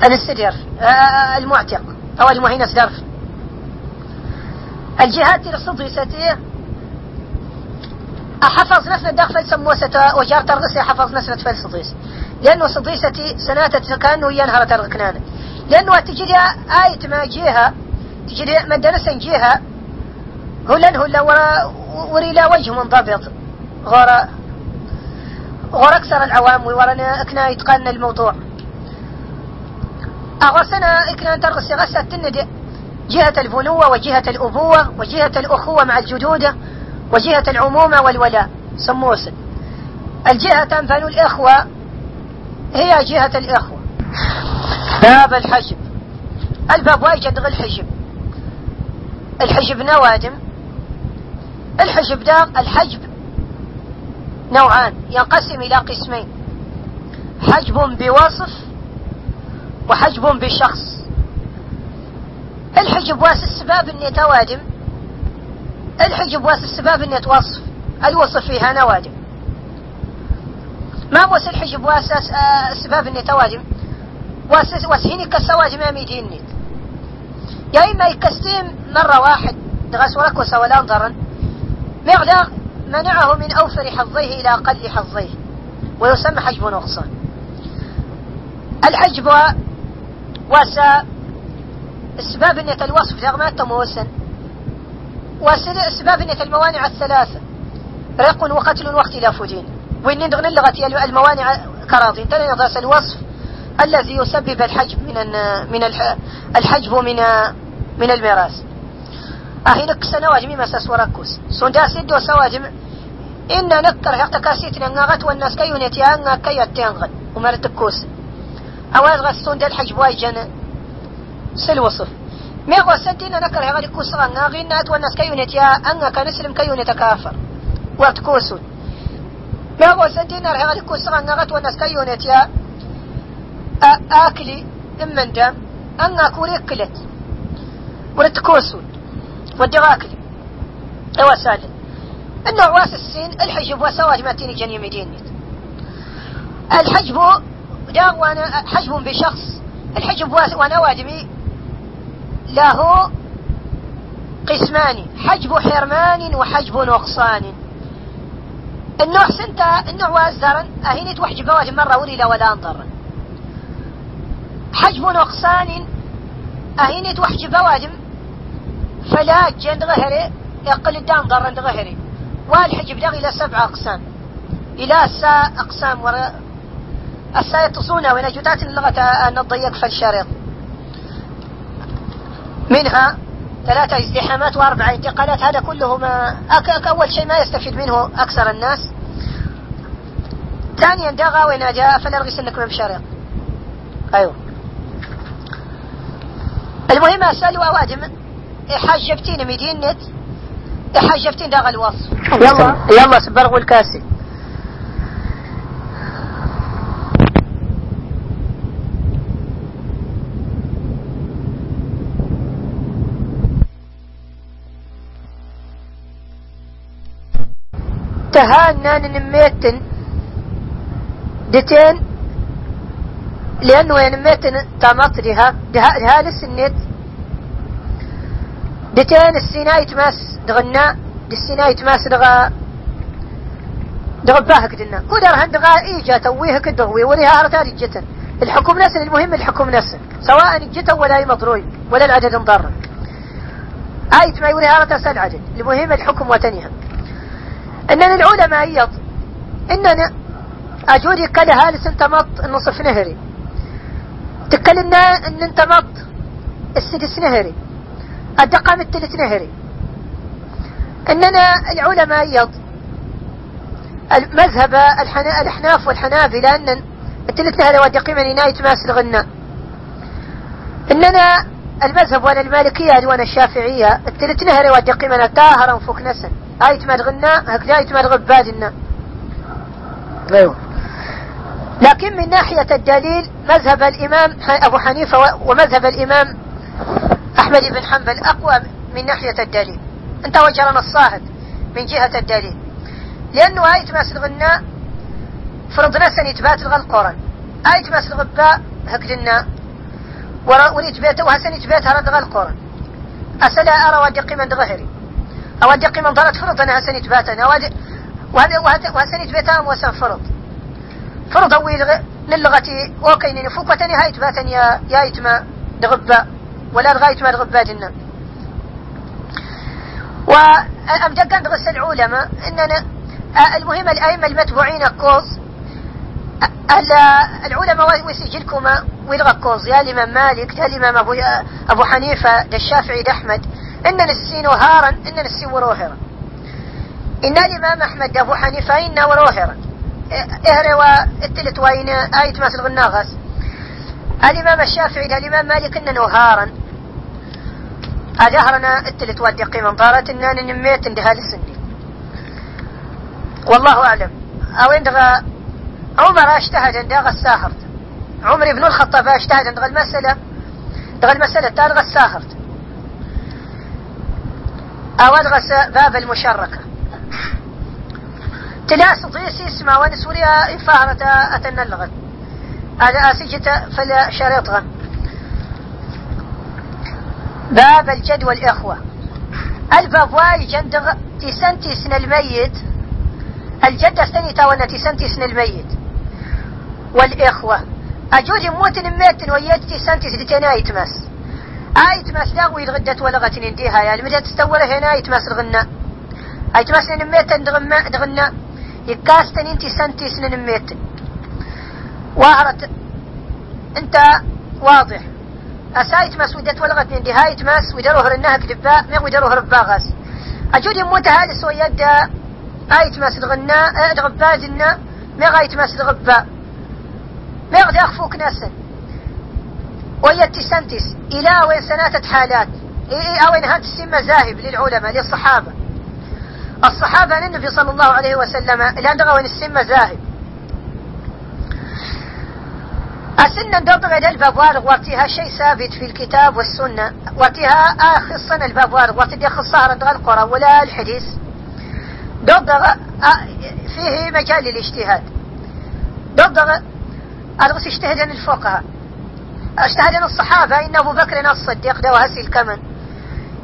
الاستدر المعتق. أو المهين درف الجهات الصديسة أحفظ نفس داخل سموسة وجار ترغسي حفظ نفس فلسطيس لأنه صديستي سناتة كأنه ينهر ترغكنانا لأنه تجري آية ما جيها تجري مدرسة جيها هلن هلا ورا وري لا وجه منضبط. غورا غورا أكثر العوام ورا أكنا يتقن الموضوع. أغسنا إكنا ترغسي غسة تندي. جهة البنوة وجهة الأبوة وجهة الأخوة مع الجدودة وجهة العمومة والولاء. سموسن الجهة تنفل الإخوة هي جهة الإخوة. باب الحجب الباب واجد غير الحجب الحجب نوادم. الحجب ده الحجب نوعان. ينقسم إلى قسمين. حجب بوصف وحجب بشخص. الحجب واس السباب اني توادم الحجب واس السباب اني توصف الوصف فيها نوادم. ما وس الحجب واس السباب إني توادم واس واسهيني كالسواجم ما ميديني يا إما يكستيم مرة واحد دغس وركوس ولا ضرا مغدا منعه من أوفر حظيه إلى أقل حظيه. ويسمى حجب نقصان الحجب واسا اسباب نية الوصف رغم تموسن. واسباب نية الموانع الثلاثة. رق وقتل واختلاف دين. وإن نغن اللغة الموانع كراضين تنظر الوصف الذي يسبب الحجب من من الحجب من من الميراث. أهينك سنواجم مساس وركوس سوندا سيدو سواجم. إن نكر حق كاسيتنا نغت والناس كي ينتي أنا كي يتنغل ومرت الكوس أواز غسون دل حجب وايجن. سلوصف ميغو سنتين نكر هغالي كوسغا ناغين نات والناس كي ينتي أنا كنسلم كي ينتكافر وارتكوسون ميغو سنتين هغالي كوسغا ناغت والناس كي ينتي آكلي إمن دام أنا كوري كلت ورتكوسون ودي آكلي ايوا سالم انه واس السين الحجب وسواج ما تيني جني مدينة الحجب دا وأنا حجب بشخص الحجب وأنا وادمي له قسمان حجب حرمان وحجب نقصان النوع سنتا النوع وازدرن أهينت وحجب واجب مرة وليلا ولا انضرن حجب نقصان أهينت وحجب واجب فلا جند غهري يقل الدان ضرن غهري والحجب دغ إلى سبع أقسام. إلى سا أقسام ورا السا يتصون وين جدات اللغة أن الضيق في الشريط منها ثلاثة ازدحامات وأربعة انتقالات هذا كله ما أك أول شيء ما يستفيد منه أكثر الناس. ثانيا دغا وين جاء فنرغي سنك من بشريط أيوه. المهم أسألوا أوادم حجبتين ميدين نت. حجبتين داغ الوصف. يلا يلا سبرغوا الكاسي. تهانا نميتن دتين لأنه ينميتن تمطرها هذا السنت دتين السيناي تماس دغنا السيناي تماس دغا دغباه كدنا كودر هندغا إيجا تويه كدغوي وليها هرتاد جتن الحكم نسل المهم الحكم نسل سواء جتا ولا مضروي ولا العدد مضر. آية ما يقول هذا تسأل عدد المهم الحكم وتنيها اننا العلماء يض إننا اجودي كده هالس انت مط النصف نهري. تكلمنا إن أنت مط السدس نهري. الدقام التلت نهري. إننا العلماء يض مذهب الأحناف والحنابلة إن التلت نهري ودقيمة نايت ماس الغناء إننا المذهب وأنا المالكية وأنا الشافعية التلت نهري ودقيمة تاهرا فوق نسن. آية ما تغنى هكذا آية ما بادنا. أيوه. لكن من ناحية الدليل مذهب الإمام أبو حنيفة ومذهب الإمام أحمد بن حنبل أقوى من ناحية الدليل. أنت وجرنا الصاهد من جهة الدليل. لأنه آية ما سلغنا فرضنا سنتبات الغى القرآن. آية ما سلغبا هكذنا وريت بيته وهسنت بيتها ردغى القرآن. أسلا أرى ودقي من دغهري أود يقي من ضرت فرض أنا هسنت باتنا أود وهسنت بيتام وسن فرض. فرض أوي للغة. وكين فوقتني هايت باتن يا يايت ما دغبا ولا لغاية ما دغبا جنا وأم جقان دغس العلماء إننا المهم الأئمة المتبوعين كوز العلماء ويسجلكما ويلغى كوز يا الإمام مالك يا الإمام أبو, أبو حنيفة الشافعي دا أحمد. إن نسين هارا إن نسين وروهرا إن الإمام أحمد أبو حنيفة إن وروهرا إهروا التلت وين آية مثل غناغس الإمام الشافعي الإمام مالك إن نهارا أجهرنا التلت ودي قيمة طارت إن نميت عند هذا السن والله أعلم. أو عند عمر اجتهد عند الساهرت عمر بن الخطاب اجتهد عند المسألة. دغ المسألة تالغ الساهرت أو أدغس باب المشركة. تلاس ضيسي اسمع ونسوريا إفارة أتنا اللغة. هذا أسجت فلا شريطها باب الجد والإخوة. الباب واي جندغ تسنتي سن الميت. الجد أستني تاونا تسنتي سن الميت. والإخوة. أجوز موت ميت ويت تسنتي سدتنا يتمس آية ما سلاغوي الغدة ولغة ننتيها يا المدى تستول هنا آية ما سلغنا آية ما سنين ميتا دغنا دغنا. يكاستن انتي سنتي سنين ميتا واهرت انت واضح. أسايت ماس ودت ولغت نندي هايت ماس ودروه رنها كدباء ما ودروه رباغاس أجود يموت هذا سوى يد. آيت ماس الغناء دغبا جنا. ما غايت ماس الغباء ما يغدي أخفوك ناسا وهي التسنتس إلى وين سناتت حالات؟ أوين هات السن مذاهب للعلماء للصحابة. الصحابة للنبي صلى الله عليه وسلم وين السن مذاهب. أسنن دوبغ الباب وارغ وقتها شيء ثابت في الكتاب والسنة. وقتها آخر سنة الباب وارغ وقت دي خصها رد القرى ولا الحديث. دوبغ فيه مجال للاجتهاد. دوبغ أدغس اجتهد الفقهاء. اجتهد الصحابة إن أبو بكر الصديق ده وهسي الكمن.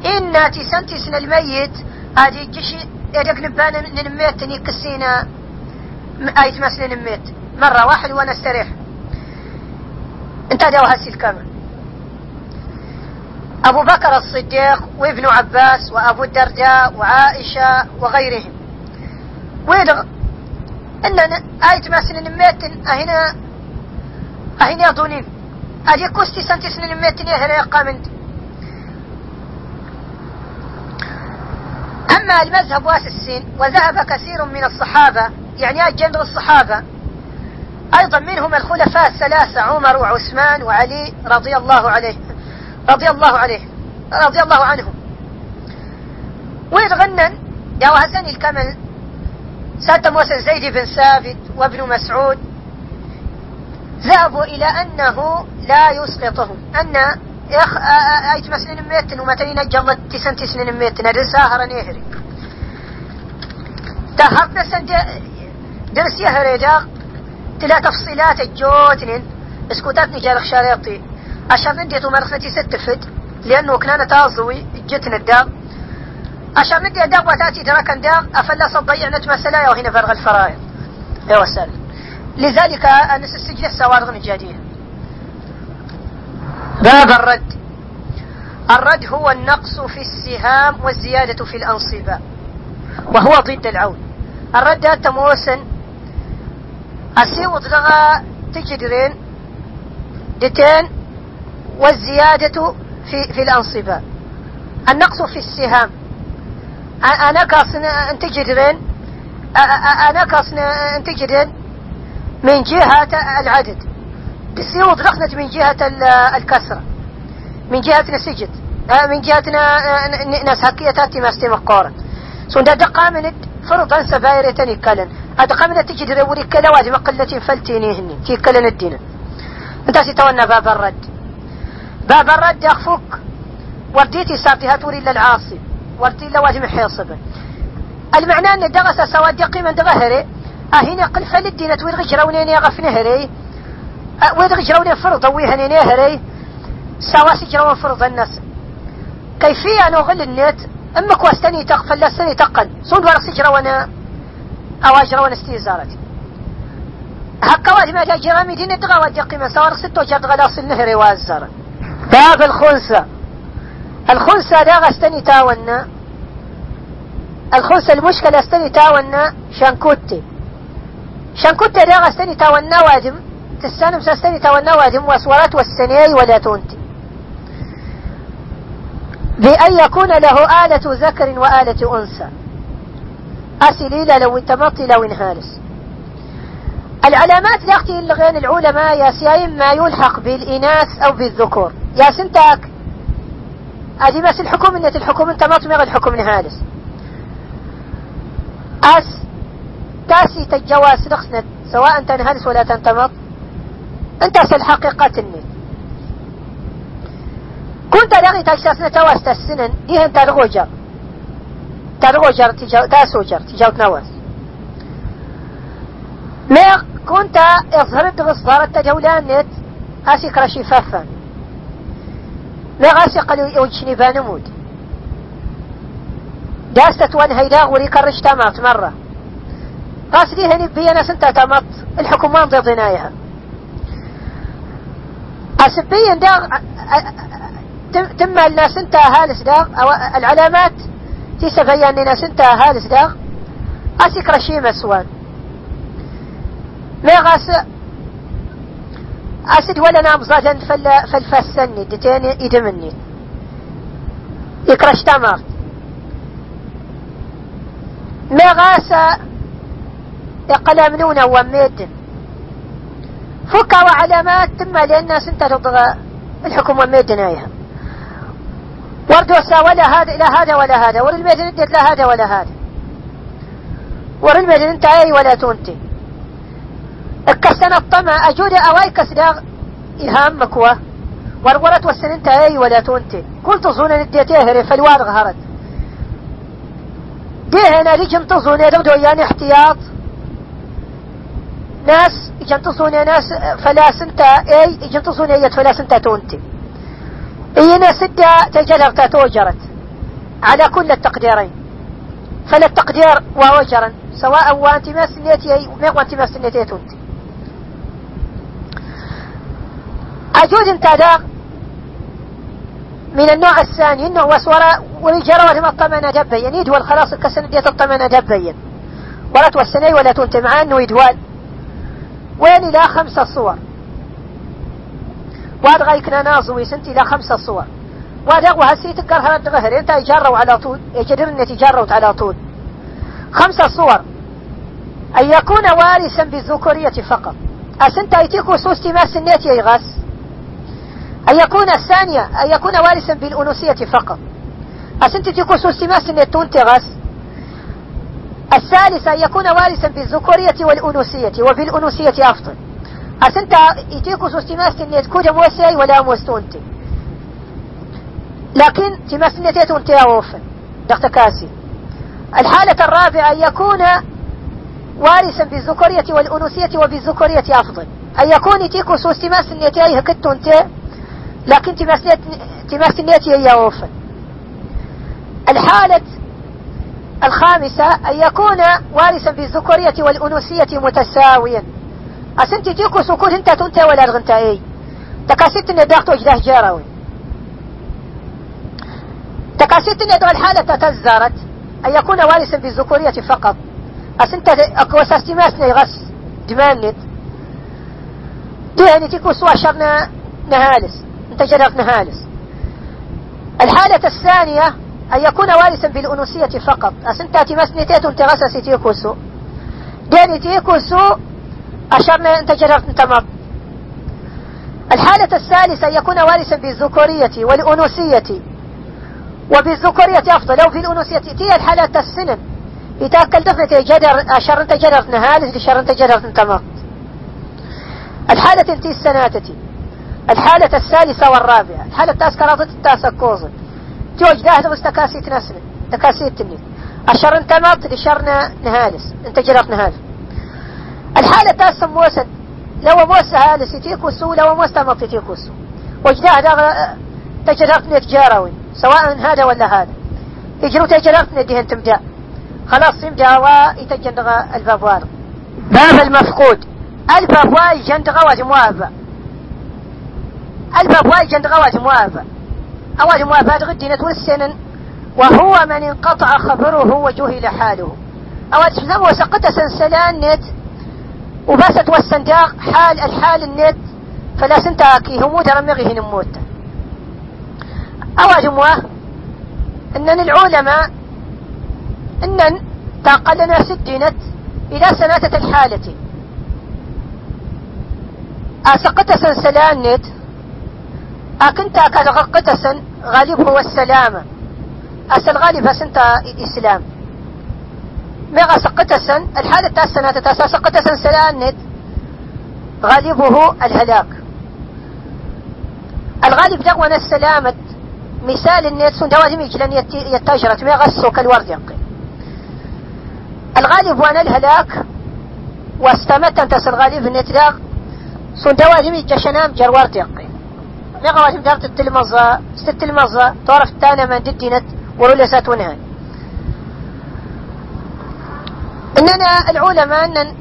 إن تسنتسن الميت هذه جشي يدق نبان نميت نكسينا آيت مثل نميت مرة واحد وأنا استريح أنت دوا هسي الكامل أبو بكر الصديق وابن عباس وأبو الدرداء وعائشة وغيرهم. ويدغ إن آية ما سنين ميتن أهنا أهنا ظنين أدي كوستي سنتي سنين ميتن يهلا يقامن أما المذهب واسسين وذهب كثير من الصحابة يعني جنر الصحابة. أيضا منهم الخلفاء الثلاثة عمر وعثمان وعلي رضي الله عليه رضي الله عليه رضي الله عنهم. ويتغنن يا وهزن الكمل سادة موسى زيد بن ثابت وابن مسعود ذهبوا إلى أنه لا يسقطهم. أن يخ أيت مسلين ميتن ومتين جلت تسن تسنين ميتن الرساهر نهري تهرت نسن درس يهري دا تلا تفصيلات الجوتنين اسكوتات نجارخ شريطي عشان ندي مرختي ست فد. لأنه كنا تازوي جتنا الدار عشان ندي الدار وتاتي تراك الدار أفلس تضيع نت مسألة وهنا فرغ الفرائض يا وسال لذلك أنس السجن السوارغ الجادية باب الرد. الرد هو النقص في السهام والزيادة في الأنصبة وهو ضد العون. الرد تموسن أسيوط لغا تجدرين دتين والزيادة في في الأنصبة النقص في السهام. أنا كاصنا انتجرين أنا كاصنا انتجرين من جهة العدد. بسيوض رخنت من جهة الكسرة. من جهة نسجت من جهة ناس هكية تأتي ما استيم القورة سون دا دقا من فرضا سبايرة تنكلن أدقا من تجد روري كلا واجب قلة فلتيني هني تيكلن الدين. أنت ستوانا باب الرد. باب الرد يخفك ورديتي سارتي هاتوري إلا العاصي. وردي لوازم حيصبا المعنى أن دغس سواد يقيما دغهري. أهنا قل فلدينا تويد غجرونين يغف نهري ويد غجرونين فرض ويهني نهري سواسي جرون فرض الناس. كيفية أنا أغل النت أما كواستني تغفل لستني تقل. صود ورق سجروانا أواجروانا استيزارتي هكا وادي ما جرامي دين دغا وادي قيمة سوار ستو جاد غدا النهري وازارة باب الخنسة. الخنسة دا غستني تاونا. الخنسة المشكلة استني تاونا. شانكوتي. شانكوتي دا غستني تاونا وادم تسانم ساستني تاونا وادم وأسورات والسنيي ولا تونتي. بأن يكون له آلة ذكر وآلة أنثى. أسليلة لو انتمطي لو انهالس العلامات لاختي اللغين العلماء يا سيايم ما يلحق بالإناث أو بالذكور. يا سنتاك ادي بس الحكم انت الحكم انت ما تمغ الحكم نهالس اس تاسي تجواز رخصنت سواء أنت نهالس ولا تنتمط أنت الحقيقة النت كنت لغي تجسسنا تواس تسنن إيه انت ترغوجر. ترغوجر تجاو تاسوجر تجاو تنواس ما كنت اظهر الدغص ظهرت تجولان نت أسي كرشي ففن غاسي قالوا يوجني بانمود. داستت وان هيدا وري كرش تمات مرة. قاس هني بينا سنتا تمط الحكم ما مضي ضنايها أسبيا دا تم الناس انت هالس دا أو العلامات تسبيا الناس انت هالس دا اسك رشيم اسوان ما غاس أسد ولا نام صادا فل فالفسني دتين يدمني. يكرش تمر ما غاسا يقلمنون وميد فكا وعلامات تم لأن سنت تضغى الحكم وميد نايها. ورد وسا ولا هذا لا هذا ولا هذا. ور الميدن ادت لا هذا ولا هذا. ور انت اي ولا تونتي الكسن الطمع. أجود أواي كسداغ إهام مكوى. ورورت والسنين تاي ولا تونتي كل تصون نديتيه فالوارغ هرد دي هنا لي جنتصون يدودو يعني احتياط. ناس يجنتصون ناس فلا سنتا أي يجنتصون ايت فلا سنتا تونتي. اي ناس سدة تجلغ توجرت. على كل التقديرين. فلا التقدير ووجرا سواء وانت ما سنيتي ما وانت ما سنيتي تنت أجود أنت دا من النوع الثاني إنه وسورة ويجرى ما الطمنة دبين يدول خلاص الكسن ديت الطمنة دبين. ولا توسني ولا تنت مع أنه يدوال. وين إلى خمسة صور؟ واد غايكنا نازوي سنتي إلى خمسة صور. واد وهسي تقر هرد غهر أنت يجروا على طول. يجدرن يتجروا على طول. خمسة صور. أن يكون وارثا بالذكورية فقط. أسنت أيتيكو سوستي ما سنيتي يغاس. أن يكون الثانية. أن يكون وارثا بالأنوثية فقط. أسنت تيكو سوستي ما سنيتون تغاس الثالثة أن يكون وارثا بالذكورية والأنوثية وبالأنوثية أفضل. أسنت يتيكو سوستي ما سنيت كوجا موسي ولا موستونتي. لكن تما سنيتيتون تياوفن دختكاسي الحالة الرابعة أن يكون وارثا بالذكورية والأنوثية وبالذكورية أفضل. أن يكون تيكو سوستي ما سنيتي أيها كتون تي لكن تماس نيتي هي أوفا الحالة الخامسة أن يكون وارثا بالذكورية والأنوثية متساويا. أسنت تيكو سكون أنت تنت ولا رغنت أي. تكاسيت أن داخت وجده جاروي تكاسيت أن الحالة تزارت أن يكون وارثا بالذكورية فقط. أسنت أكوساس تماسني غس دمانت يعني تيكو سوا شرنا نهالس. انت جرف نهالس. الحالة الثانية أن يكون وارثا بالأنوثية فقط. أسنتا تمسنتيت انت غسس تيكوسو. ديني تيكوسو أشرنا أنت جرف أنت مب الحالة الثالثة أن يكون وارثا بالذكورية والأنوثية. وبالذكورية أفضل أو في الأنوثية. تي الحالة السنن يتأكل دفنة جدر أشر أنت جدر نهالس لشر أنت جدر أنت مب الحالة انتي السناتتي الحالة الثالثة والرابعة. الحالة التاس كرافة التاسة جوج داهد مستكاسي تنسل تكاسي تنين الشر أنت مات لشرنا نهالس. أنت جرف نهال. الحالة التاسة موسد لو موسى هالس يتيكوسو لو موسى مات يتيكوسو وجداه دا تجرفني تجاروي سواء هذا ولا هذا. يجرو تجرفني دهن تمدا خلاص يمدا ويتجندغ الباب وارد باب المفقود. الباب واي جندغ وجموابا الباب واي جند غواج موافا أواج موافا غدينة والسنن وهو من انقطع خبره وجهل حاله. أواج سلام وسقط سنسلان نت وبست والسنداق حال الحال النت فلا سنتاكي هم درمغه نموت أواج مواه إنن العلماء إنن تاقلنا سدينت إلى سناتة الحالة. أسقط سنسلان نت أكنت أكاد غقتسن غالب هو السلامة أسل غالب هسنت إسلام مغا سقتسن الحالة تاسنة تاسا سقتسن سلانت غالبه الهلاك. الغالب دغونا السلامة. مثال النيت سن دوازم يجلن يتاجرت. مغا السوك الورد يقي الغالب وأنا الهلاك. واستمت انت الغالب النيت داغ سن دوازم يجشنام جروارد يقي نغوات مدارت التلمظة ست المظة طرف التانة من ددنت ورولسات ونهاي. إننا العلماء أن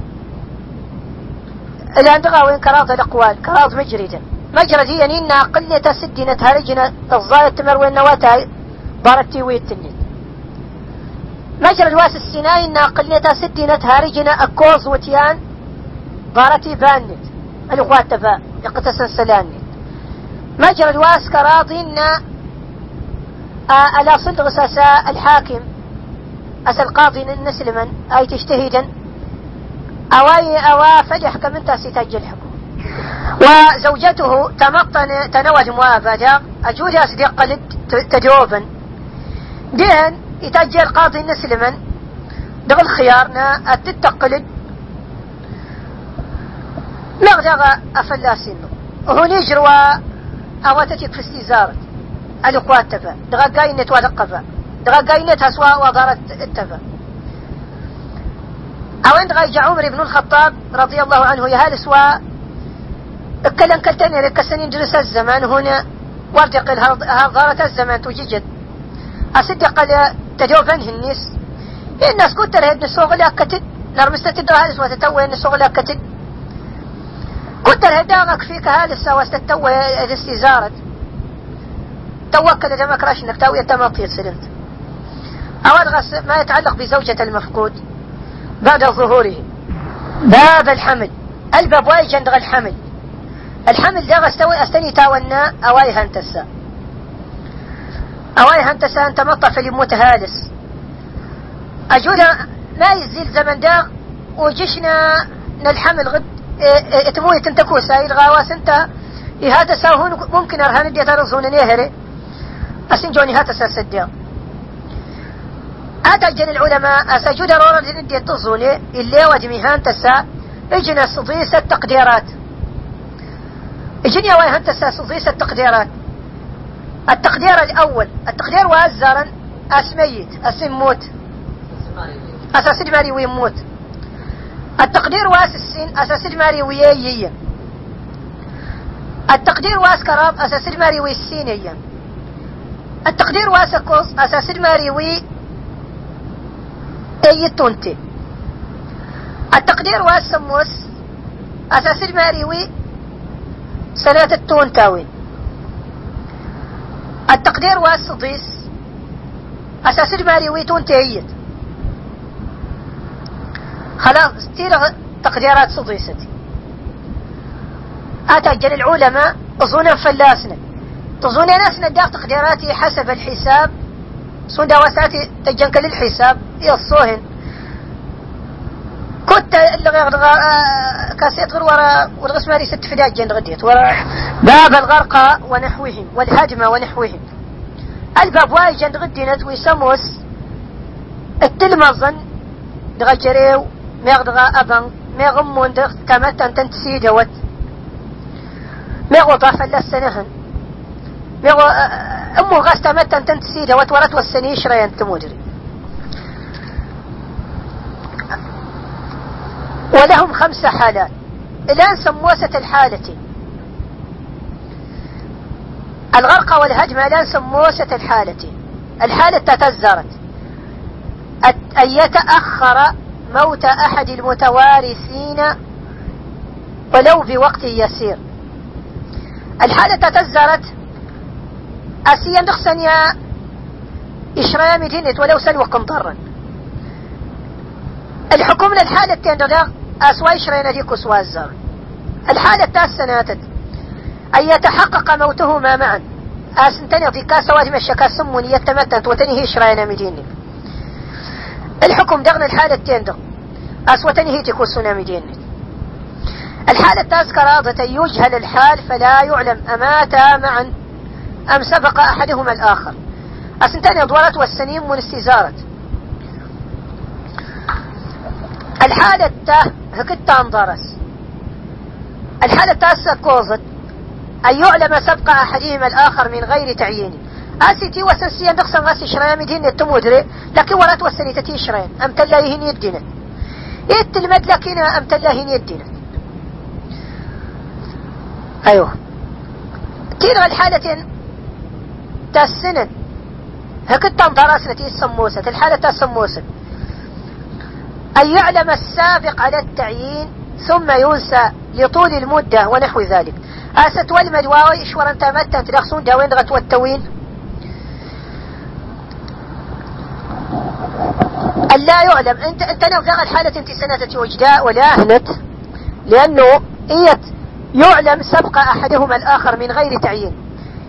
الأندغة وين كراض الأقوال كراض مجردا مجرد يعني إن قلة سدنة هارجنا الظاهر تمر وين نواتها؟ بارتي ويتنين مجرد واس السناي إن قلة سدنة هارجنا أكوز وتيان بارتي بانت الأخوات تفا يقتسن سلاني مجرى الواس كراضين ألا صدغ ساسا الحاكم؟ أس القاضي نسلما أي تجتهدا؟ أواي أوا فجح كمن تاسيتاج الحكم. وزوجته تمطن تنوج موافدة أجود أصدق قلد تجوبا دين يتجر قاضي نسلما دغل خيارنا التتقلد لغدغ أفلاسين وهو نجروا أواتتك في استزارة الأقوات تفا دغا قاينة ودقفا دغا قاينة هسوا وضارت التفا أو عند غايج عمر بن الخطاب رضي الله عنه يهال سوا؟ إكلن كلتني رك سنين جلس الزمان هنا. وارتق ضارة الزمان توجد أصدق تجوبن الناس الناس كنت رهد نسوغ لا كتد نرمست تدرى هالس وتتوى نسوغ لا كتد كنت رهد داغك فيك هالس وستتوى الاستزارة. توكل جمعك راش انك تاوي التماطير سلمت. أو ما يتعلق بزوجة المفقود بعد ظهوره. باب الحمل. الباب واي جندغ الحمل. الحمل ده استوي استني تاونا أواي هنتسا أواي هنتسا أنت مطف يموت هالس. اجولا ما يزيل زمن ده وجشنا نلحمل غد. اتموي تنتكو سايل غاواس انت هذا ساهون ممكن ارهان دي ترزون نيهري. أسن جوني هذا ساسديا. أتجن العلماء أسجد رورا لندي تصوني اللي وجمي هان تسا إجنا صديس التقديرات. إجني وين هانتسا صديس التقديرات. التقدير الأول. التقدير وأزرا أسميت. أسموت أساس ماري ويموت التقدير واس السين أساس ماري ويي التقدير واس كراب أساس ماري ويسينيا التقدير واس كوس أساس ماري وي أي تونتي. التقدير واس سموس أساس ماري وي سنة التون تاوين التقدير واس صديس أساس ماري وي تون تهيت خلاص تيرا تقديرات صديستي. أتأجل العلماء أظن فلاسنا. تظن ناسنا داق تقديراتي حسب الحساب. سندا وسعتي تجنك للحساب. يصوهن كنت اللي غير آه، كاسيت غير ورا والغسماري ست فداج جن غديت. ورا باب الغرقى ونحوهم والهجمة ونحوهم. الباب واي جن غدينت ويسموس التلمظن دغجريو ميغ دغا أبن ميغ أمون دغ كمت أن تنتسي جوت. ميغ وطاف ألا السنهن ميغ آه، أمو غاس تمت أن تنتسي جوت والسني شرين تمودري ولهم خمس حالات. الآن سموسة الحالة. الغرقة والهجمة الآن سموسة الحالة. الحالة تتزرت أن يتأخر موت أحد المتوارثين ولو بوقت يسير. الحالة تتزرت أسيا نخسن يا إشرام جنت ولو سلوى قنطرا. الحكم للحالة تندغ أسوى إشرين ديكو سوازر الحالة التاسة ناتت. أن يتحقق موتهما معا. أسنتني في كاسة واجم الشكا سموني يتمتنت وتنهي إشرين مديني الحكم دغن الحالة تندغ أسوى تنهي تكو سنامي ديني الحالة التاسكة راضة يجهل الحال فلا يعلم أماتا معا أم سبق أحدهما الآخر. أسنتني أضولت والسنين من استزارت الحالة التا هكتا انضرس الحالة التاسة كوزت. أن يعلم سبق أحدهما الآخر من غير تعيين. أسيتي وسنسيا نقصا غاسي شرين مدين التمودري لكن ولا توسني تتي شرين أم تلاهين يدنا إيت المد لكنا أم تلاهين يدنا أيوه. تلغى الحالة تاسنن هكتا انضرس نتي السموسة الحالة تاسموسة أن يعلم السابق على التعيين ثم ينسى لطول المدة ونحو ذلك. أست والمد واوي شورا تمتا تلخصون داوين غت والتوين أن لا يعلم. أنت أنت نفذ الحالة انت سنة وجداء ولا أهنت لأنه إيت يعلم سبق أحدهما الآخر من غير تعيين.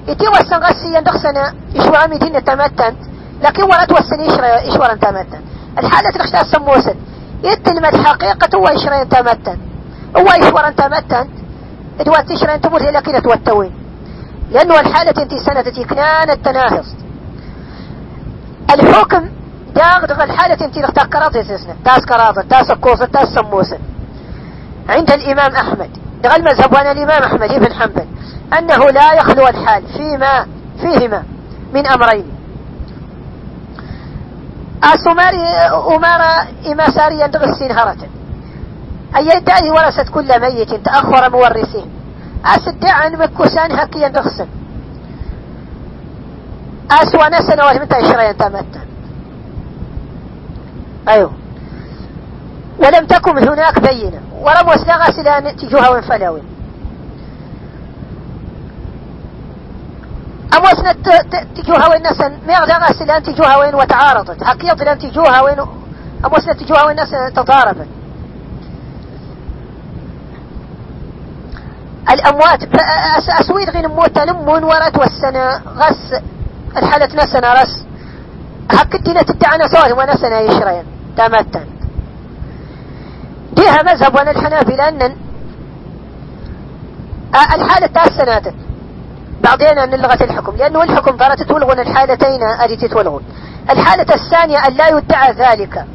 إتي وسن غسي يندخسنا إشو عمي تمتن لكن ولا توسن إشورا تمتن. الحالة تخشى السموسن يتلمت حقيقة هو إشرين تمتن. هو إشورا تمتن. إدوات إشرين تموت إلى كده توتوين لأنه الحالة انتي سنة كنان التناهص الحكم داغ دغ الحالة انتي لغتا كراطة سنة تاس كراطة تاس كوفة تاس سموسة. عند الإمام أحمد. دغ المذهب وأنا الإمام أحمد بن حنبل. أنه لا يخلو الحال فيما فيهما من أمرين. أسماري أمارة إما ساريا دغسين هرتا أي يدعي ورثت كل ميت تأخر مورثين. أسدع عن مكوسان هكيا دغسن أسوأ سنوات متى يشرين تمتن أيوه. ولم تكن هناك بينة. ورب وسلغ سلان تجوها فلاوين أموسنا تجوها وين نسن ميغدغ سلان تجوها وين وتعارضت. حقيقة لأن تجوها وين أموسنا تجوها وين نسن تضاربت. الأموات أسويد غين موت لمون ورت والسنة غس الحالة نسنا رس. الدينة تدعنا سواه ونسنا يشرين تمتن. فيها مذهب وأنا الحنابلة أن الحالة تاسنات بعدين أن لغة الحكم. لأنه الحكم ضرت تولغون الحالتين أدي تولغون الحالة الثانية أن لا يدعى ذلك.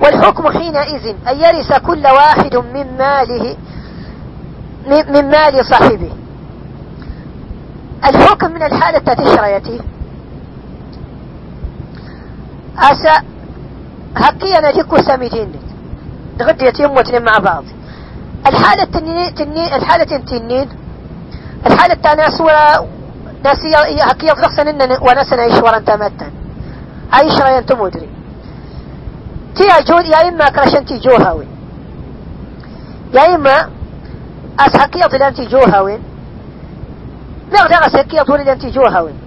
والحكم حينئذ أن يرث كل واحد من ماله من مال صاحبه. الحكم من الحالة تشريتي أسا هكي أنا جيكو سامدين غدي يتم واثنين مع بعض الحالة التنين تنين الحالة التنين الحالة التانية ولا ناسي هكي يفلق إن وناس نعيش ورا تمتن عايش رأي أنت مدري تي جود يا إما كرشن تي جوهاوي يا إما أس هكي يضل أنت جوهاوي نغدى أس هكي يضل أنت جوهاوي أس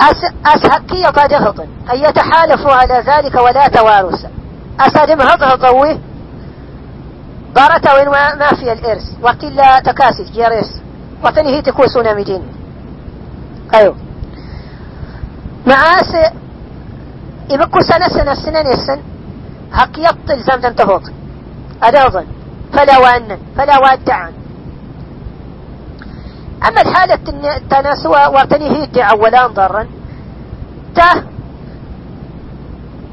أس هكي يضل أن يتحالفوا على ذلك ولا توارث. أسادم هضهضوه ضارته وين ما في الإرث. وقت إلا تكاسف جيريس وقتني هي تكوسونا مدين أيوه. معاس يبكو سنة سنة سنة السن حق يطل زمدا تهوط أدوضا فلا وأنن. فلا وادعا أما الحالة التناسوة ادعا ولا ضرا. ته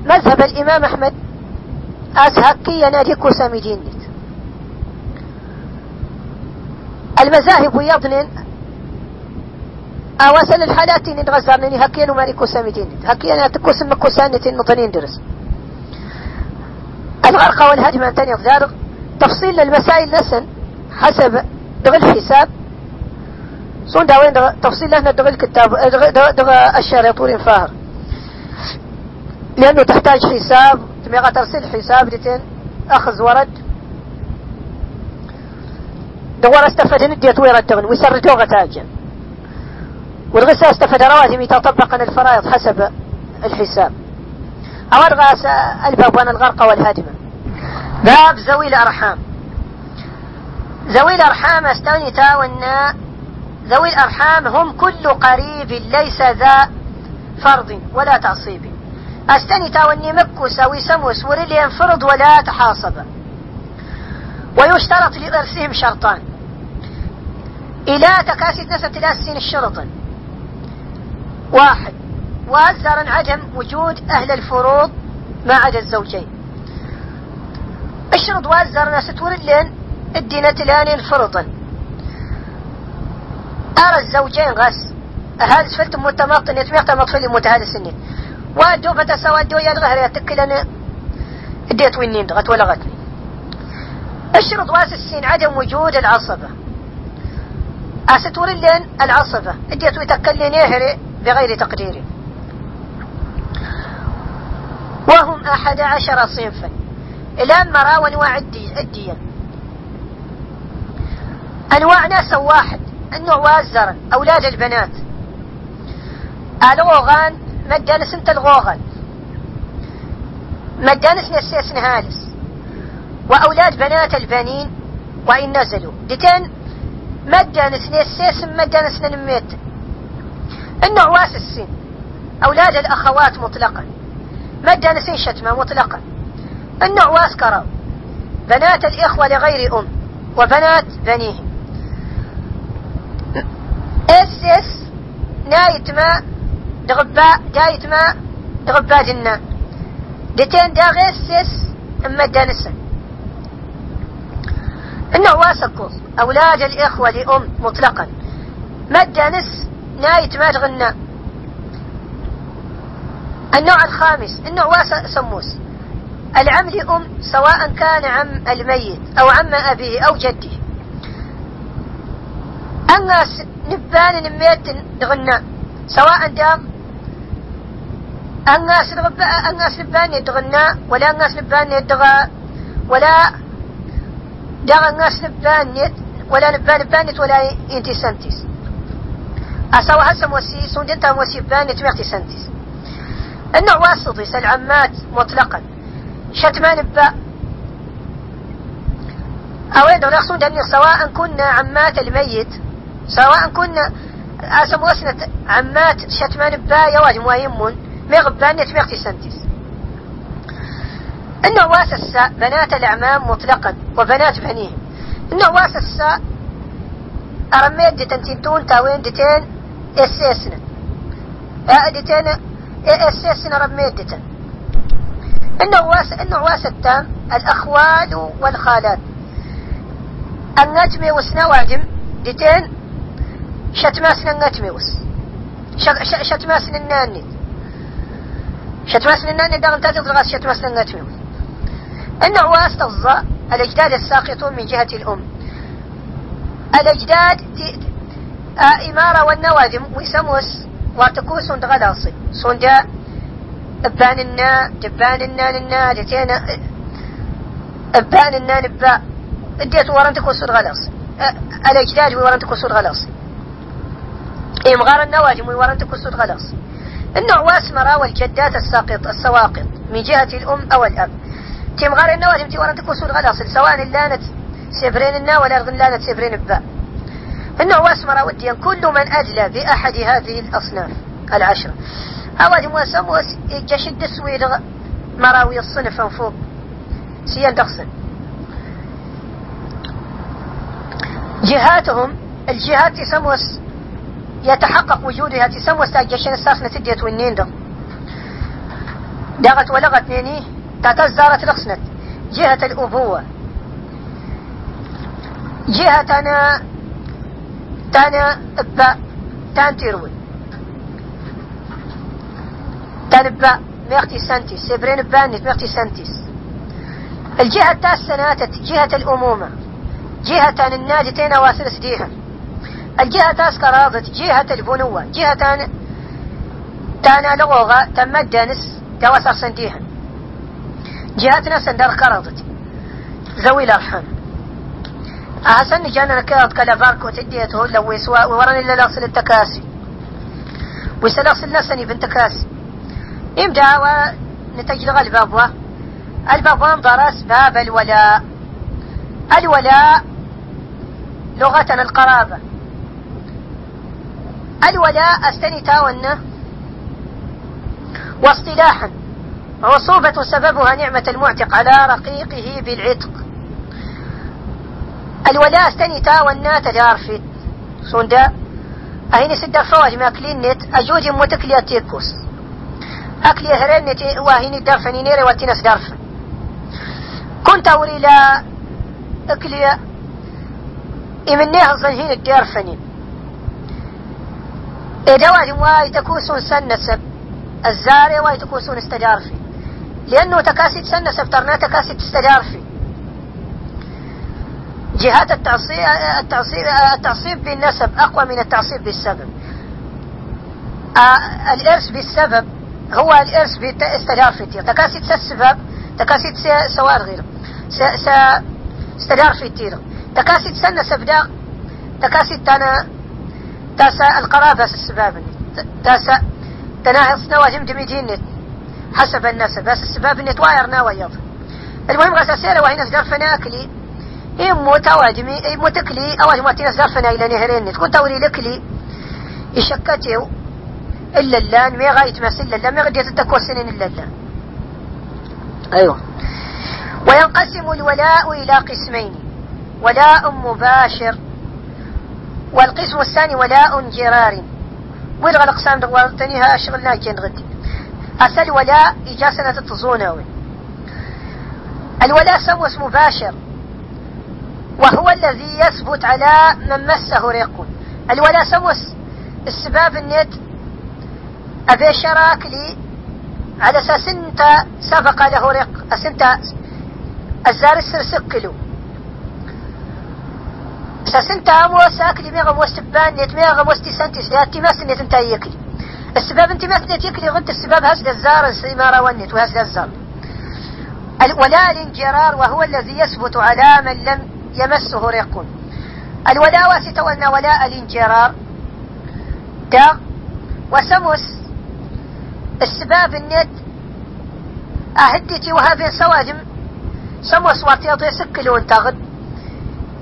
مذهب الإمام أحمد أسهكي يناديكو سامي جينيت. المذاهب يضنن أواسل الحالات إن غزرنني هكين وماريكو سامي جينيت. هكي أنا تكو سمكو سانة مطنين درس. الغرقة والهجمة تاني أفدار تفصيل للمسائل نسن حسب دغل الحساب صون داوين تفصيل لنا دغل الكتاب دغل الشارع طول فاهر لأنه تحتاج حساب تميغا ترسل حساب ديتين أخذ ورد. دوار استفد نديت ويرد دغن ويسردو غتاجا والغسا استفد رواتب تطبق الفرائض حسب الحساب. أو الغاس الباب وأنا الغرقة والهادمة باب ذوي الأرحام ذوي الأرحام استوني تاونا ذوي الأرحام هم كل قريب ليس ذا فرض ولا تعصيب. أستني تاوني مكوس أو يسموس وريلي ينفرض ولا تحاصب. ويشترط لإرثهم شرطان. إلى تكاسي نسة الأسين الشرط. واحد وأزر عدم وجود أهل الفروض ما عدا الزوجين. اشرط وأزر ناس تورلين الدينة لاني الفرطا أرى الزوجين غس هذا سفلت متماطن يتميق تمطفل متهاد السنين وادو بتا وادو يا الغهر تكلنا اديت وينين دغت ولغتني اشرط واس السين عدم وجود العصبة. أستور لين العصبة. اديت ويتكلن يهري بغير تقديري. وهم أحد عشر صنفا. الآن مرا وانواع الدية. أنواع ناس واحد. النوع وازرا أولاد البنات. الأوغان مجانس انت الغوغل. مجانس نسيس نهالس وأولاد بنات البنين وإن نزلوا؟ دتين مجانس نسيس مجانس نميت إنه واس السن. أولاد الأخوات مطلقا. مجانس شتمة مطلقا. إنه واس بنات الإخوة لغير أم. وبنات بنيهم. اسس نايت ما دغباء جايت ما دغباء جنا دتين دا غيسس اما دانسا إنه واسكو. أولاد الإخوة لأم مطلقا. ما دانس نايت ما تغنى. النوع الخامس. النوع واس سموس. العم لأم سواء كان عم الميت أو عم أبيه أو جده. الناس نبان نميت دغنا سواء دام الناس الناس نبان يدغنا ولا الناس نبان يدغى ولا دغ الناس نبان ولا نبان بانت ولا إنتي سنتيس. أسوى هسه موسي سندنتا موسي بانت ميختي سنتيس. النوع واسطي العمات مطلقا. شتمان با. أوين دون يقصون سواء كنا عمات الميت سواء كنا أسم وسنة عمات شتمان با يواج مهمون مغبانية مغتي سنتيس النوع واسس بنات الأعمام مطلقا وبنات بنيهم. النوع واسس أرميت دتن تنتون تاوين دتين اسسنا دتين اسسنا رميت دتن. النوع واس النوع واس التام الأخوال والخالات. النجم وسنا واجم دتين شتماسن النجم وس. شتماسن الناني شتماسن الناني دغم تاتي تغاس شتماسن النجم النوع واس تظا الأجداد الساقطون من جهة الأم. الأجداد إمارة والنوادم ويسموس واتكوس غلاصي صندا ابان جبان النا لنا جتينا ابان النا نبا. إديت ورنت كسر غلاص الأجداد ورنت كسر غلاص امغار النواجم ورنت كسر غلاص النوع واسمرة والجدات الساقط السواقط من جهة الأم أو الأب. تمغار النواجم تي ورنت كسر غلاص سواء اللانت سبرين النا ولا لانت سبرين الباء النوع واسمرة وديا كل من أدلى بأحد هذه الأصناف. العشرة. أول موسم وس جشد السويد مراوي الصنف فوق. سيان دخسن. جهاتهم الجهات تسموس يتحقق وجودها تسموس تاجشن الساخنة تديت والنين دغ دغت ولغت نيني تتزارت لخسنت جهة الأبوة. جهة أنا تانا ابا تان تيروي تنبا ميختي سنتيس. سيبرين بانت ميختي سنتيس. الجهة التاسعة جهة الأمومة. جهة النادي تينا واسل سديها الجهة تاس كراضت جهة البنوة جهة تان تانا لغوغا تمد دانس تواسر سنديها جهتنا سندر كراضت ذوي الأرحام أحسن جانا كاد كلا باركو تديته لو يسوا وراني إلا لغسل التكاسي. ويسلغسل نسني بنت كاسي. إمتى ونتجلغ الباب الباب درس باب الولاء. الولاء لغة القرابة. الولاء أستني تاونا واصطلاحا عصوبة سببها نعمة المعتق على رقيقه بالعتق. الولاء استني تاونا تدارفت سوندا أهيني سدر فواج ماكلين نت أجوج متكلية تيكوس أكلي هرين نتي واهيني دارفني نيري واتينس دارفن كنت أوري لا أكلي إمنيها الظنهين الدارفنين إدواد واي تكوسون سنسب. الزاري واي تكوسون استدارفي لأنه تكاسي تسنسب ترنا تكاسي تستدارفي جهات التعصيب التعصيب التعصيب بالنسب أقوى من التعصيب بالسبب. آه الإرث بالسبب هو الإرث باستدار في التير تكاسي السبب تكاسي سوار غير. س س استدار في التير تكاسي تسنى سبدا تكاسي تانا تاسا القرابة السباب. تاسا تناهص نواجم دميدين حسب النسب بس السباب نت واير ناويض المهم غسا سيرة وهنا سدار فناكلي. إمو تواجمي إمو تكلي أواجم واتينا سدار فنا إلى نهرين. تكون توري لكلي. يشكتيو إلا اللان. غاية ما سلا اللان. ما غديت التكوى سنين إلا اللان. أيوة. وينقسم الولاء إلى قسمين. ولاء مباشر. والقسم الثاني ولاء جرار. ويلغى الأقسام دوارتنيها أشغلنا جن غدي أسأل ولاء إجاسنا تتظونه الولاء سوس مباشر. وهو الذي يثبت على من مسه ريق الولاء سوس السباب النت أبي شراك لي. على أساس أنت سبق له رق. أس أنت الزار السرسقلو ساسنتا امو ساكلي ميغا موستبان نيت ميغا موستي سنتيس. لاتي ماس نيت انتا يكلي السباب انت ماس نيت يكلي غنت السباب هز الزار السيمارة ونيت وهز الزار الولاء الانجرار وهو الذي يثبت على من لم يمسه رق. الولاء وستولنا ولاء الانجرار دا وسمس السباب النت أهدتي وهذه سواجم سموس واتيض يسكلون تغد.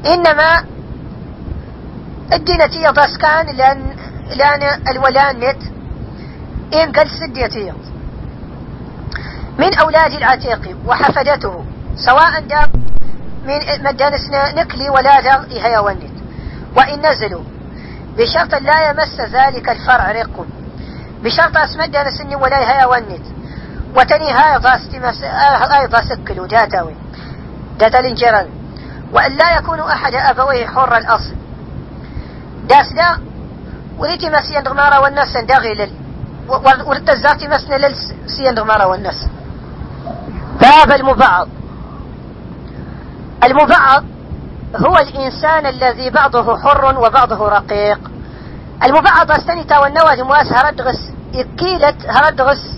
إنما الدينتي كان لأن لأن الولان إن قل سديتي من أولاد العتيق وحفدته سواء دا من مدانسنا نكلي ولا دا إهيا ونت وإن نزلوا بشرط لا يمس ذلك الفرع رق. بشرط أسمد نسني ولا إهيا ونت وتني هاي ضاستمس أيضا سكلوا داتاوي داتا الانجران وأن لا يكون أحد أبويه حر الأصل. داس دا وليتي مسيان دغمارا والناس داغي لل ورد الزاتي مسنا لل سيان دغمارا والناس. باب المبعض. المبعض هو الإنسان الذي بعضه حر وبعضه رقيق. المبعض استنتا والنواد مواس هردغس إكيلت هردغس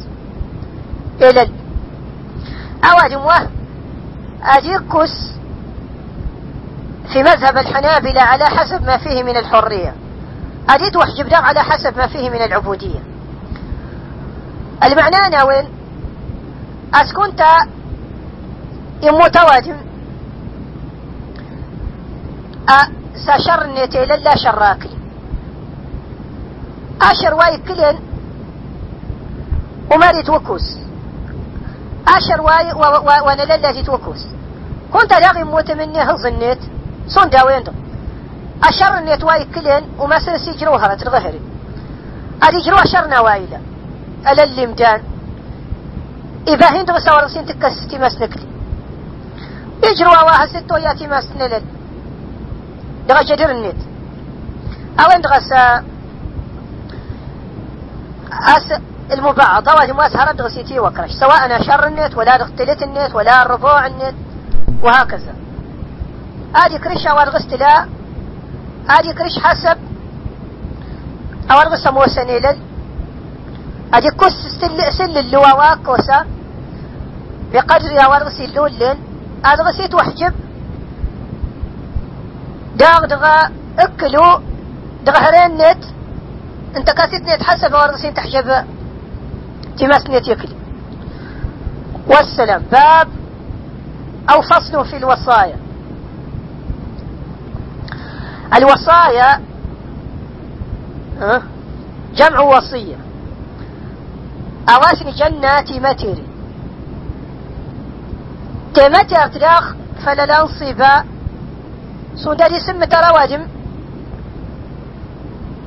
إلى أواد مواه أجيكس في مذهب الحنابلة على حسب ما فيه من الحرية. أريد وحجب على حسب ما فيه من العبودية. المعنى ناوين أسكنت يموتواجم ساشر نيتي للا شراكي أشر واي كلين وماري وكوس أشر واي وأنا للا توكوس. كنت لاغي موت مني هل ظنيت؟ صون داوين أشر النيت واي كلين وما سنسي جروها ترغهري أدي جرو أشر نوايلا ألا اللي مدان إذا هند غسا ورسين تكستي مسنكلي يجروا واها ستو ياتي مسنلل دغا جدر النت أو عند غسا أس المبعض. واجب ما سهرت غسيتي وكرش. سواء أنا شر النت ولا دختلت النت ولا الربوع النت وهكذا. آدي كرش أو الغست لا. آدي كرش حسب. أو الغس موسنيلل آدي كس سل سل اللواوا كوسا بقدر أو الغس اللولن ادغسيت وحجب. داغ دغا أكلو. دغهرين نت انت كاسيت نت حسب الغسين تحجب تماس نت يكلي. والسلام. باب. أو فصل في الوصايا. الوصايا جمع وصية. أواسن جنات متر تمتر تلاخ فلا صبا سوداري سم ترواجم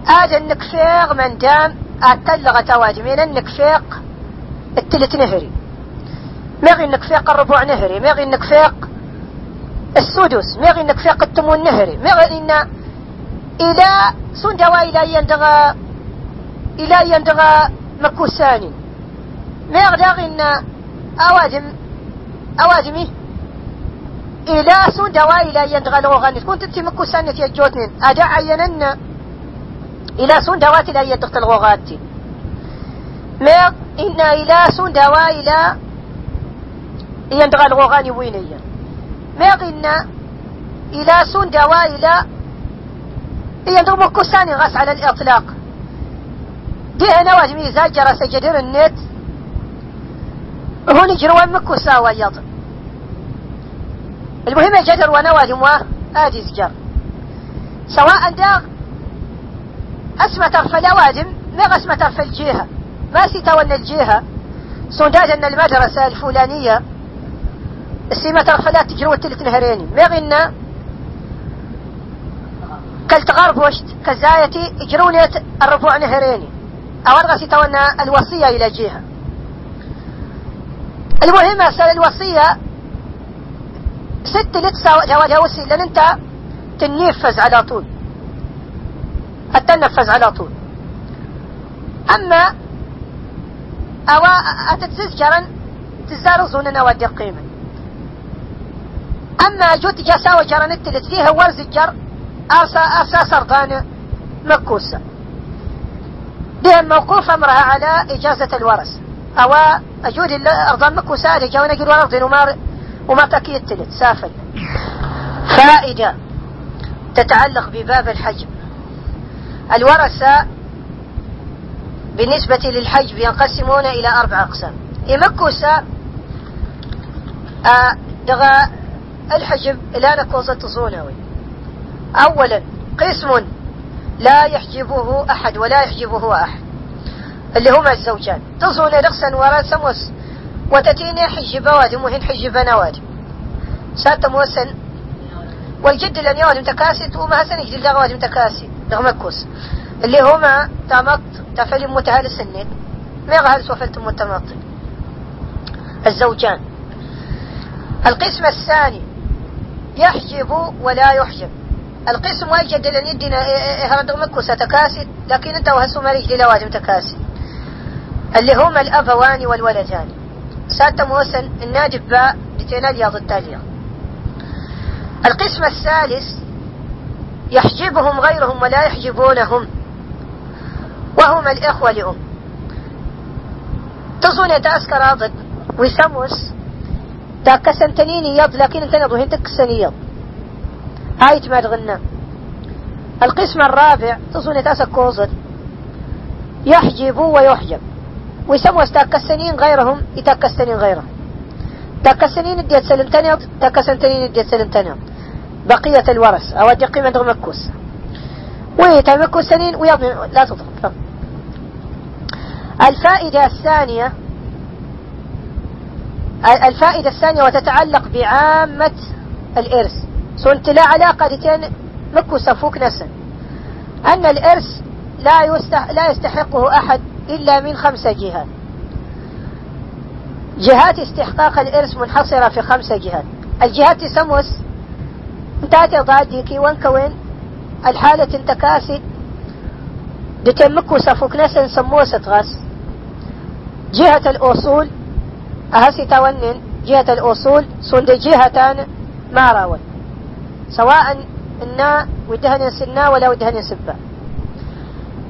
آد النكفيق من دام أتلغ تواجمين النكفيق التلت نهري. مغي النكفيق الربع نهري. مغي النكفيق السدس. مغي إنك فيق التمون نهري مغي إن إلى سندوا إلى يندغى إلى يندغى مكوساني. مغي إن اوادم اوادمي إلى سندوا إلى يندغى لغاني كنت انت مكوساني تيجوتنين أدا عينن إلى سندوات إلى يندغى الغوغاتي مغ إن إلى سندوا إلى يندغى الغوغاني وينيا. ميغنا إلى سون دوائلا يندو مكساني غاس على الإطلاق. دي هنا واجمي زاجر سجدر النت. هون جروان مكوسا ويض المهم جدر ونواجم آدي زجر. سواء دا أسمة فلا واجم ما أسمة في الجهة ما ستوى الجهة سنداد أن المدرسة الفلانية السيمة فلا تجروا التلت نهريني ما غينا كالتغارب وشت. كزايتي اجروني الرفوع نهريني. أو ارغسي تونا الوصية إلى جهة. المهم الوصية ست لتسا جواجها وسي لأن أنت تنفذ على طول. التنفذ على طول. أما أو اتتزز جرا تزار ظننا ودي قيمة. أما جوت جاسا وجرنت فيها ورز الجر أرسى أرسى سرطان مكوسة بهم موقوف أمرها على إجازة الورث. أو أجود أرضان مكوسة لجاونا جل ورث وما وما تكيد تلت. سافل. فائدة. تتعلق بباب الحجب الورثة بالنسبة للحجب ينقسمون إلى أربع أقسام. يمكوسا آه دغا الحجب لا نكوزة تصونوي أولا قسم لا يحجبه أحد ولا يحجبه أحد اللي هما الزوجان. تصون رقصا وراء سموس وتتيني حجب وادم وهن حجب نوادم سات موسن والجد لن يوادم تكاسد وما هسن يجد وادم تكاسد دغمكوس اللي هما تمط تفعل متهال السنين ما يغهل سوفلت متمط. الزوجان. القسم الثاني يحجب ولا يحجب. القسم واجد لن يدنا هرد مكوسة تكاسد لكن أنت وهسو مريج لوازم تكاسد اللي هما الأبوان والولدان. سات موسن الناجب باء لتينا الياض التالية القسم الثالث يحجبهم غيرهم ولا يحجبونهم. وهما الإخوة لأم تصون تأسكر ضد. ويسموس تاكا سنتنيني يض لكن انت نضو هنتك سنيض هاي تماد غنى القسم الرابع تصون تاسك كوزد يحجب ويحجب ويسموا تاكا السنين غيرهم يتاكا السنين غيرهم تاكا السنين اديت سلم تنيض تاكا سنتنين اديت سلم تنيض بقية الورث أو ادي قيمة مكوس ويتمكو سنين ويضمن لا تضرب الفائدة الثانية الفائدة الثانية وتتعلق بعامة الإرث. سنت لا علاقة لتين مكو سفوك نسن أن الإرث لا, يستح لا يستحقه أحد إلا من خمسة جهات. جهات استحقاق الإرث منحصرة في خمسة جهات. الجهات تسموس انتاتي ضاديكي وين الحالة انتكاسي. دتمكو سفوك نسن سموسة غاس جهة الأصول أهسي تونن جهة الأصول سند جهة ما راون سواء النا ودهن سنا ولا ودهن سبا.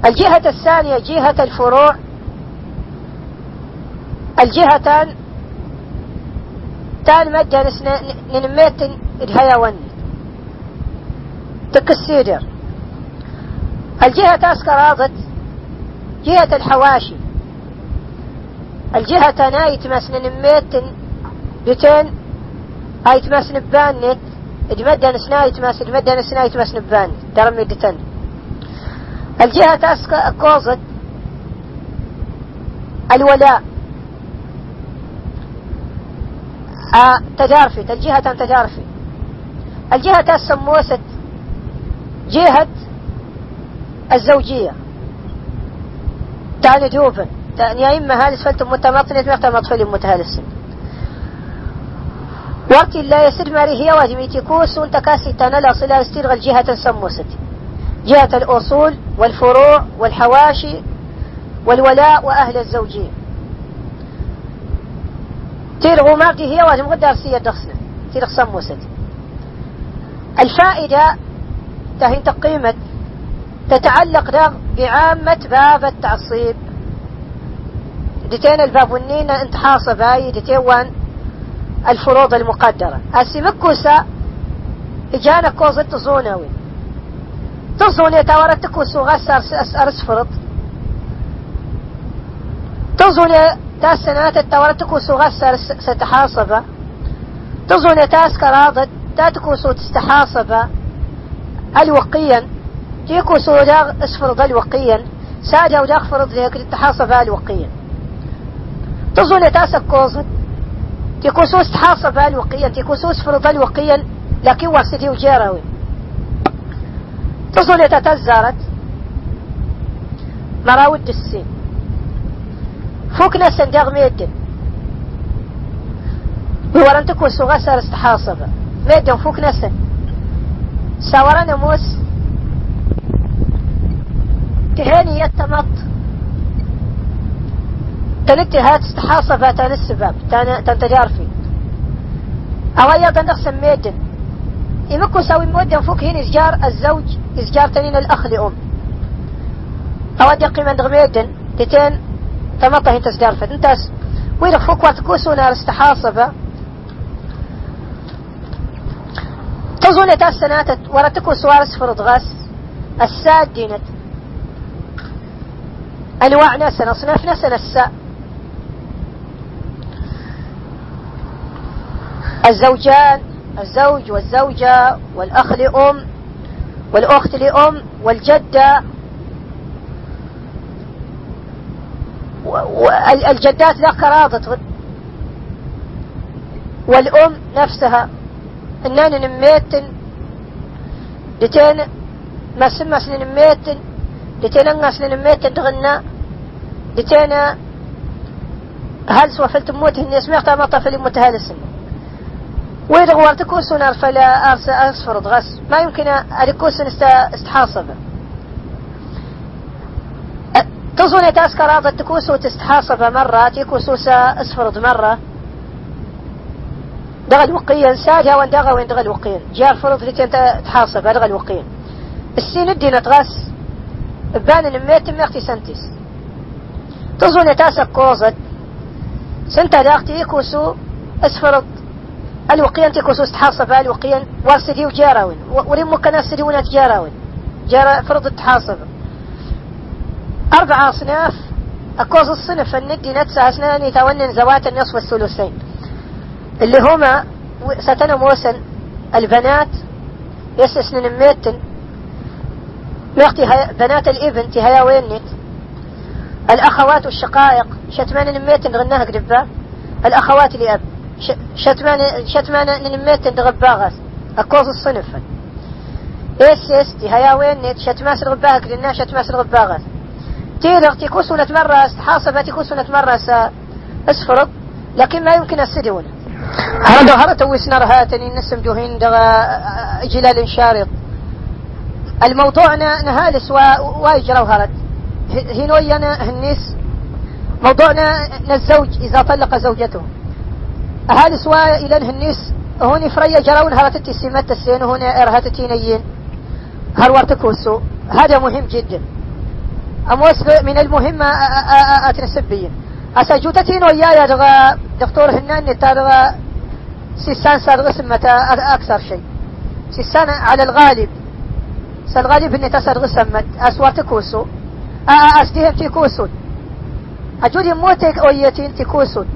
الجهة الثانية جهة الفروع. الجهتان تان مجا ننميت الهيوان. تكسيدر الجهة تاسكراضت جهة الحواشي. الجهة نايت مسن نميت بتين ايت مسن بانت ادمدن سنايت مس ادمدن سنايت مسن بان درم يدتن الجهة تاسك كوزت الولاء. آه تجارفي الجهة تجارفي. الجهة تسموست جهة الزوجية. تعني دوبن. يا إما هالس فلتم متمطنة مقتا مطفل متهالسن وقت لا يسر ماري هي واجب. تكوس وإنت كاسي تنلا صلة استرغل جهة سموست جهة الأصول والفروع والحواشي والولاء وأهل الزوجية تيرغو مارتي هي واجب. غدا رسية دخسنا تيرغ سموست الفائدة تهين تقيمة تتعلق بعامة باب التعصيب. دتين الباب والنينة انت حاصة باي دتين الفروض المقدرة. السمكوسة إجانا كوزة تزونوي تزوني تاورت تكوسو غسر ارس فرض. تزوني تاس التاورت تكوسو غسر ستحاصبة تزوني تاس كراضت تاتكوسو تستحاصبة الوقيا تيكوسو داغ اسفرض الوقيا. ساجا وداغ فرض ليك التحاصبة الوقيا. تظن تاسك كوزن. تيكوسوس تحاصب الوقيا تيكوسوس فرض الوقيا لكن واسدي وجيراوي تظن تتزارت. مراود السين. فوق ناس داغ ميدن. ورن تكوسو غسر استحاصب ميدن فوق ناس. ساورنا موس. تهاني يتمط. تلتي هات استحاصة تان السباب تنتجار في أو أيضا نقسم ميدن يمكو ساوي مودة فوق هنا إزجار الزوج إزجار تنين الأخ لأم. أود قيمة دغميدن تتين تمطه أنت سدار فد انتاس ويرق فوق واتكوسونا استحاصبة تظن تاس سناتت ورتكو سوارس فرض غاس. الساد دينت. أنواع نسن أصناف نسن الساء الزوجان الزوج والزوجة والأخ لأم والأخت لأم والجدة والجدات لا قراضة والأم نفسها إنان نميت لتين ما سمى نميت لتين أنغس نميت تغنى لتين هل سوفلت موت هني سمعت ما طفل متهالسن وإذا غوارت كوسون فلا أرس أصفر غس ما يمكن أركوسن استحاصب. تظن تاسكر هذا تكوسو تستحاصب مرة تكوسو أصفرد مرة. دغل وقيا ساجا وان دغا وين دغل وقيا. جار فرض لتين تحاصب دغل وقيا. السين الدين تغس بان الميت ميختي سنتيس. تظن تاسك كوزد سنتا داختي يكوسو اسفرد الوقيان تكوسو استحاصب الوقيان وارسدي وجاراوين. ولم ممكن اسدي ونات جاراوين. جارا فرض التحاصب أربع أصناف. أكوز الصنف الندي نتسع أسنان يتونن ذوات النصف والثلثين اللي هما ستنا موسن البنات. يسسن نميتن وقتي بنات الإبن تهيا وينت الأخوات والشقائق. شتمان نميتن غناها قدبا الأخوات لأب. شتمان شتمان نميتن دغباغس أكوز الصنف إيس إيس تهيا وينت شتماس الغباغ قدنا شتماس الغباغس تيرغ تيكون سنة مرة حاصبة تيكون سنة مرة اسفرق لكن ما يمكن السدون هرد هرت وسنر هاتني نسم جوهين دغا جلال شارط الموضوع نهالس وايجرا وهرد هنوينا هنيس موضوعنا الزوج إذا طلق زوجته. أهالس إلى هنيس هوني فريا جراون هرتتي السمات السين هوني ارهتتي نيين. هرورتكوسو هذا مهم جدا. أموس من المهم أتنسبين. أسجوتتين ويايا دغا دكتور هنان تدغى سيسان سادغ سمتا أكثر شيء. سيسان على الغالب. سالغالب إني تسادغ سمت. أسوار تكوسو أسديهم تكوسون أجود موتك أويتين تكوسون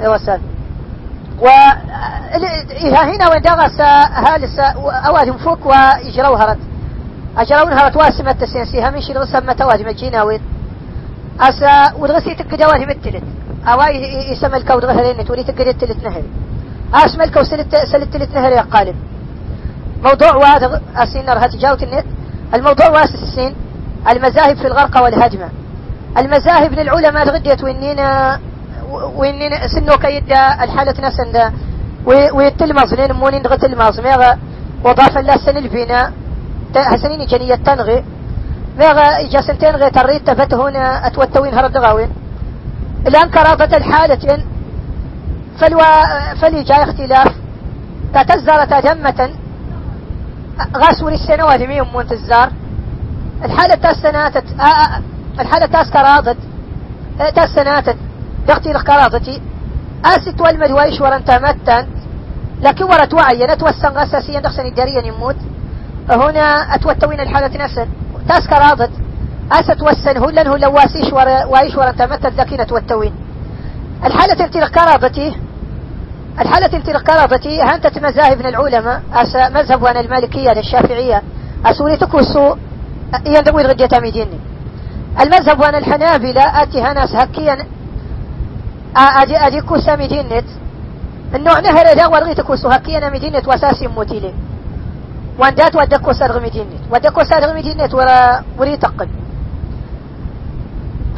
أيوة سال و هنا وين دغس هالس أوادم فوق وإجروا هرت. أجرون هرت واسمة تسينسي همين شي غسم متوادي مجينا وين أسا ودغسي تقدوادي متلت أواي يسمى الكو دغهرين تولي تقدي تلت نهر أسمى الكو سلت تلت نهر يا قالب. موضوع واد أسين رهت جاوت النت الموضوع واس السين المذاهب في الغرقة والهجمة. المذاهب للعلماء غديت وينينا وينينا سنو كيدا الحالة نسندا ويتلمظ لين مونين دغت الماظ ميغا وضاف الله سن البناء هسنيني جنية تنغي. ميغا إجا سنتين غي تريد تفت هنا أتوتوين هرد غاوين. الآن كرافة الحالة فلوا فلي جاي اختلاف. تتزار تجمة غاسون السنوات مين منتزار. الحالة تاس سناتت. الحالة تاس كراضت تاس سناتت. الكراضتي أست والمد وايش ورن تمتن لكن ورت وعي نتوسن أساسيا دخسن الداريا يموت هنا أتوتوين الحالة نسن تاس كراضت أست وسن هلن هلا واسيش وايش ورن تمتن ذكينة توتوين الحالة التي كرابتي الحالة التي كرابتي هانتت مذاهب العلماء. أس مذهب وأنا المالكية للشافعية أسولي تكوسو يندمو الغدية تاميديني المذهب وأنا الحنابلة أتي هناس هكيا أدي أدي كوسا ميدينت. النوع نهر إذا ورغي تكوسو هكيا ميدينت وساسي موتيلي وأن دات ودكو سرغ ميدينت. ودكو سرغ ميدينت ورا وري تقل.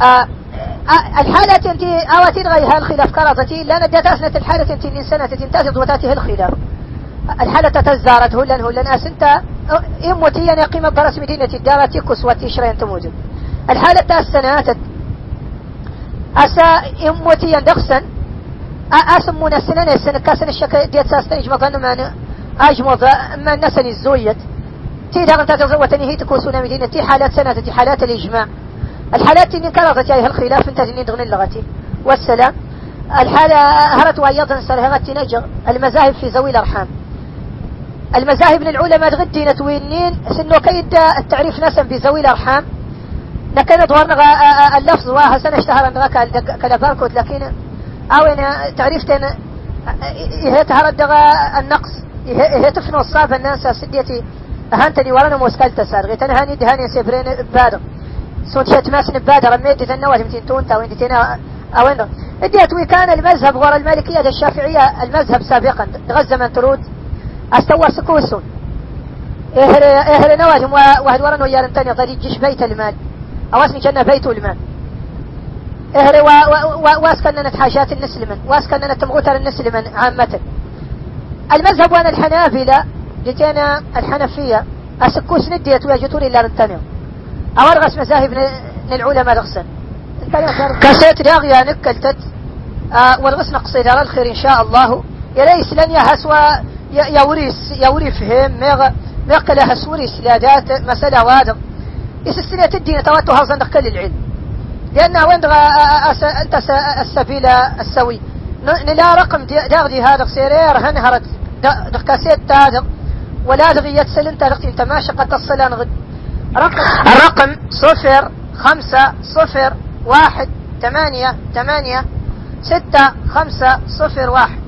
آه الحالة انت اواتين غير هالخلاف كراتتي؟ لا ندات أسنة الحالة انت من سنة تنتازد وتاتي الخلاف الحالة تزارت هلن هلن. اسنت اموتي يعني قيمة برس مدينة الدارة تكس وتشرين تموجد الحالة تاسنات أسا إموتي دخسن أسمونا السنة السنة كاسن الشكا ديت ساستن إجمع معنا أجمض ما نسني الزويت. تي دار انت تزوتني هي تكون سنة مدينة. تي حالات سنة تي حالات الإجماع. الحالات اللي انكررت جايها الخلاف انت تنين دغن اللغتي والسلام. الحالة هرت وأيضا سرهغت نجر. المذاهب في ذوي الأرحام. المذاهب للعلماء تغدي نتوينين. سنو كيد التعريف نسم بذوي الأرحام. لكن دور اللفظ واه سنة اشتهر ان كلا باركود لكن اوين تعريفتين هي تهرد النقص؟ هي تفنو الصاب الناس سديتي هانتني ورانا موسكالت سار. غيتن هاني دهاني سيبرين بادر سوت شت ماسن بادر رميت تنوات متين تونتا وين تينا اوين اديت وي كان المذهب غور المالكية الشافعية المذهب سابقا. غزة من ترود. أستوى سكوسون. أهل إهل نواجم واحد ورا ويا تاني طريق جيش بيت المال. اواسني كنا بيت المال. أهل واسكننا حاجات النسلمن واسكننا تمغوتر النسلمن عامة. المذهب وأنا الحنابلة جيتينا الحنفية أسكوس نديت ويجتوري إلا نتنم اورغس مذاهب للعلماء الغسن كسيت راغيا نكلتت آه والغس نقصي دار الخير إن شاء الله. يليس لن يهسوا يوريس يوري فهم ميغ ميغ لها سوري سلادات مسألة وادم السنة الدين تواتها صندق العلم؟ لأنها وين أنت السبيل السوي. نلا رقم داغدي هذا سيرير هنهرت دقاسيت تادر ولا دغي انت دغتي إنت ما شقت الصلان غد رقم الرقم صفر خمسة صفر واحد ثمانية ثمانية ستة خمسة صفر واحد.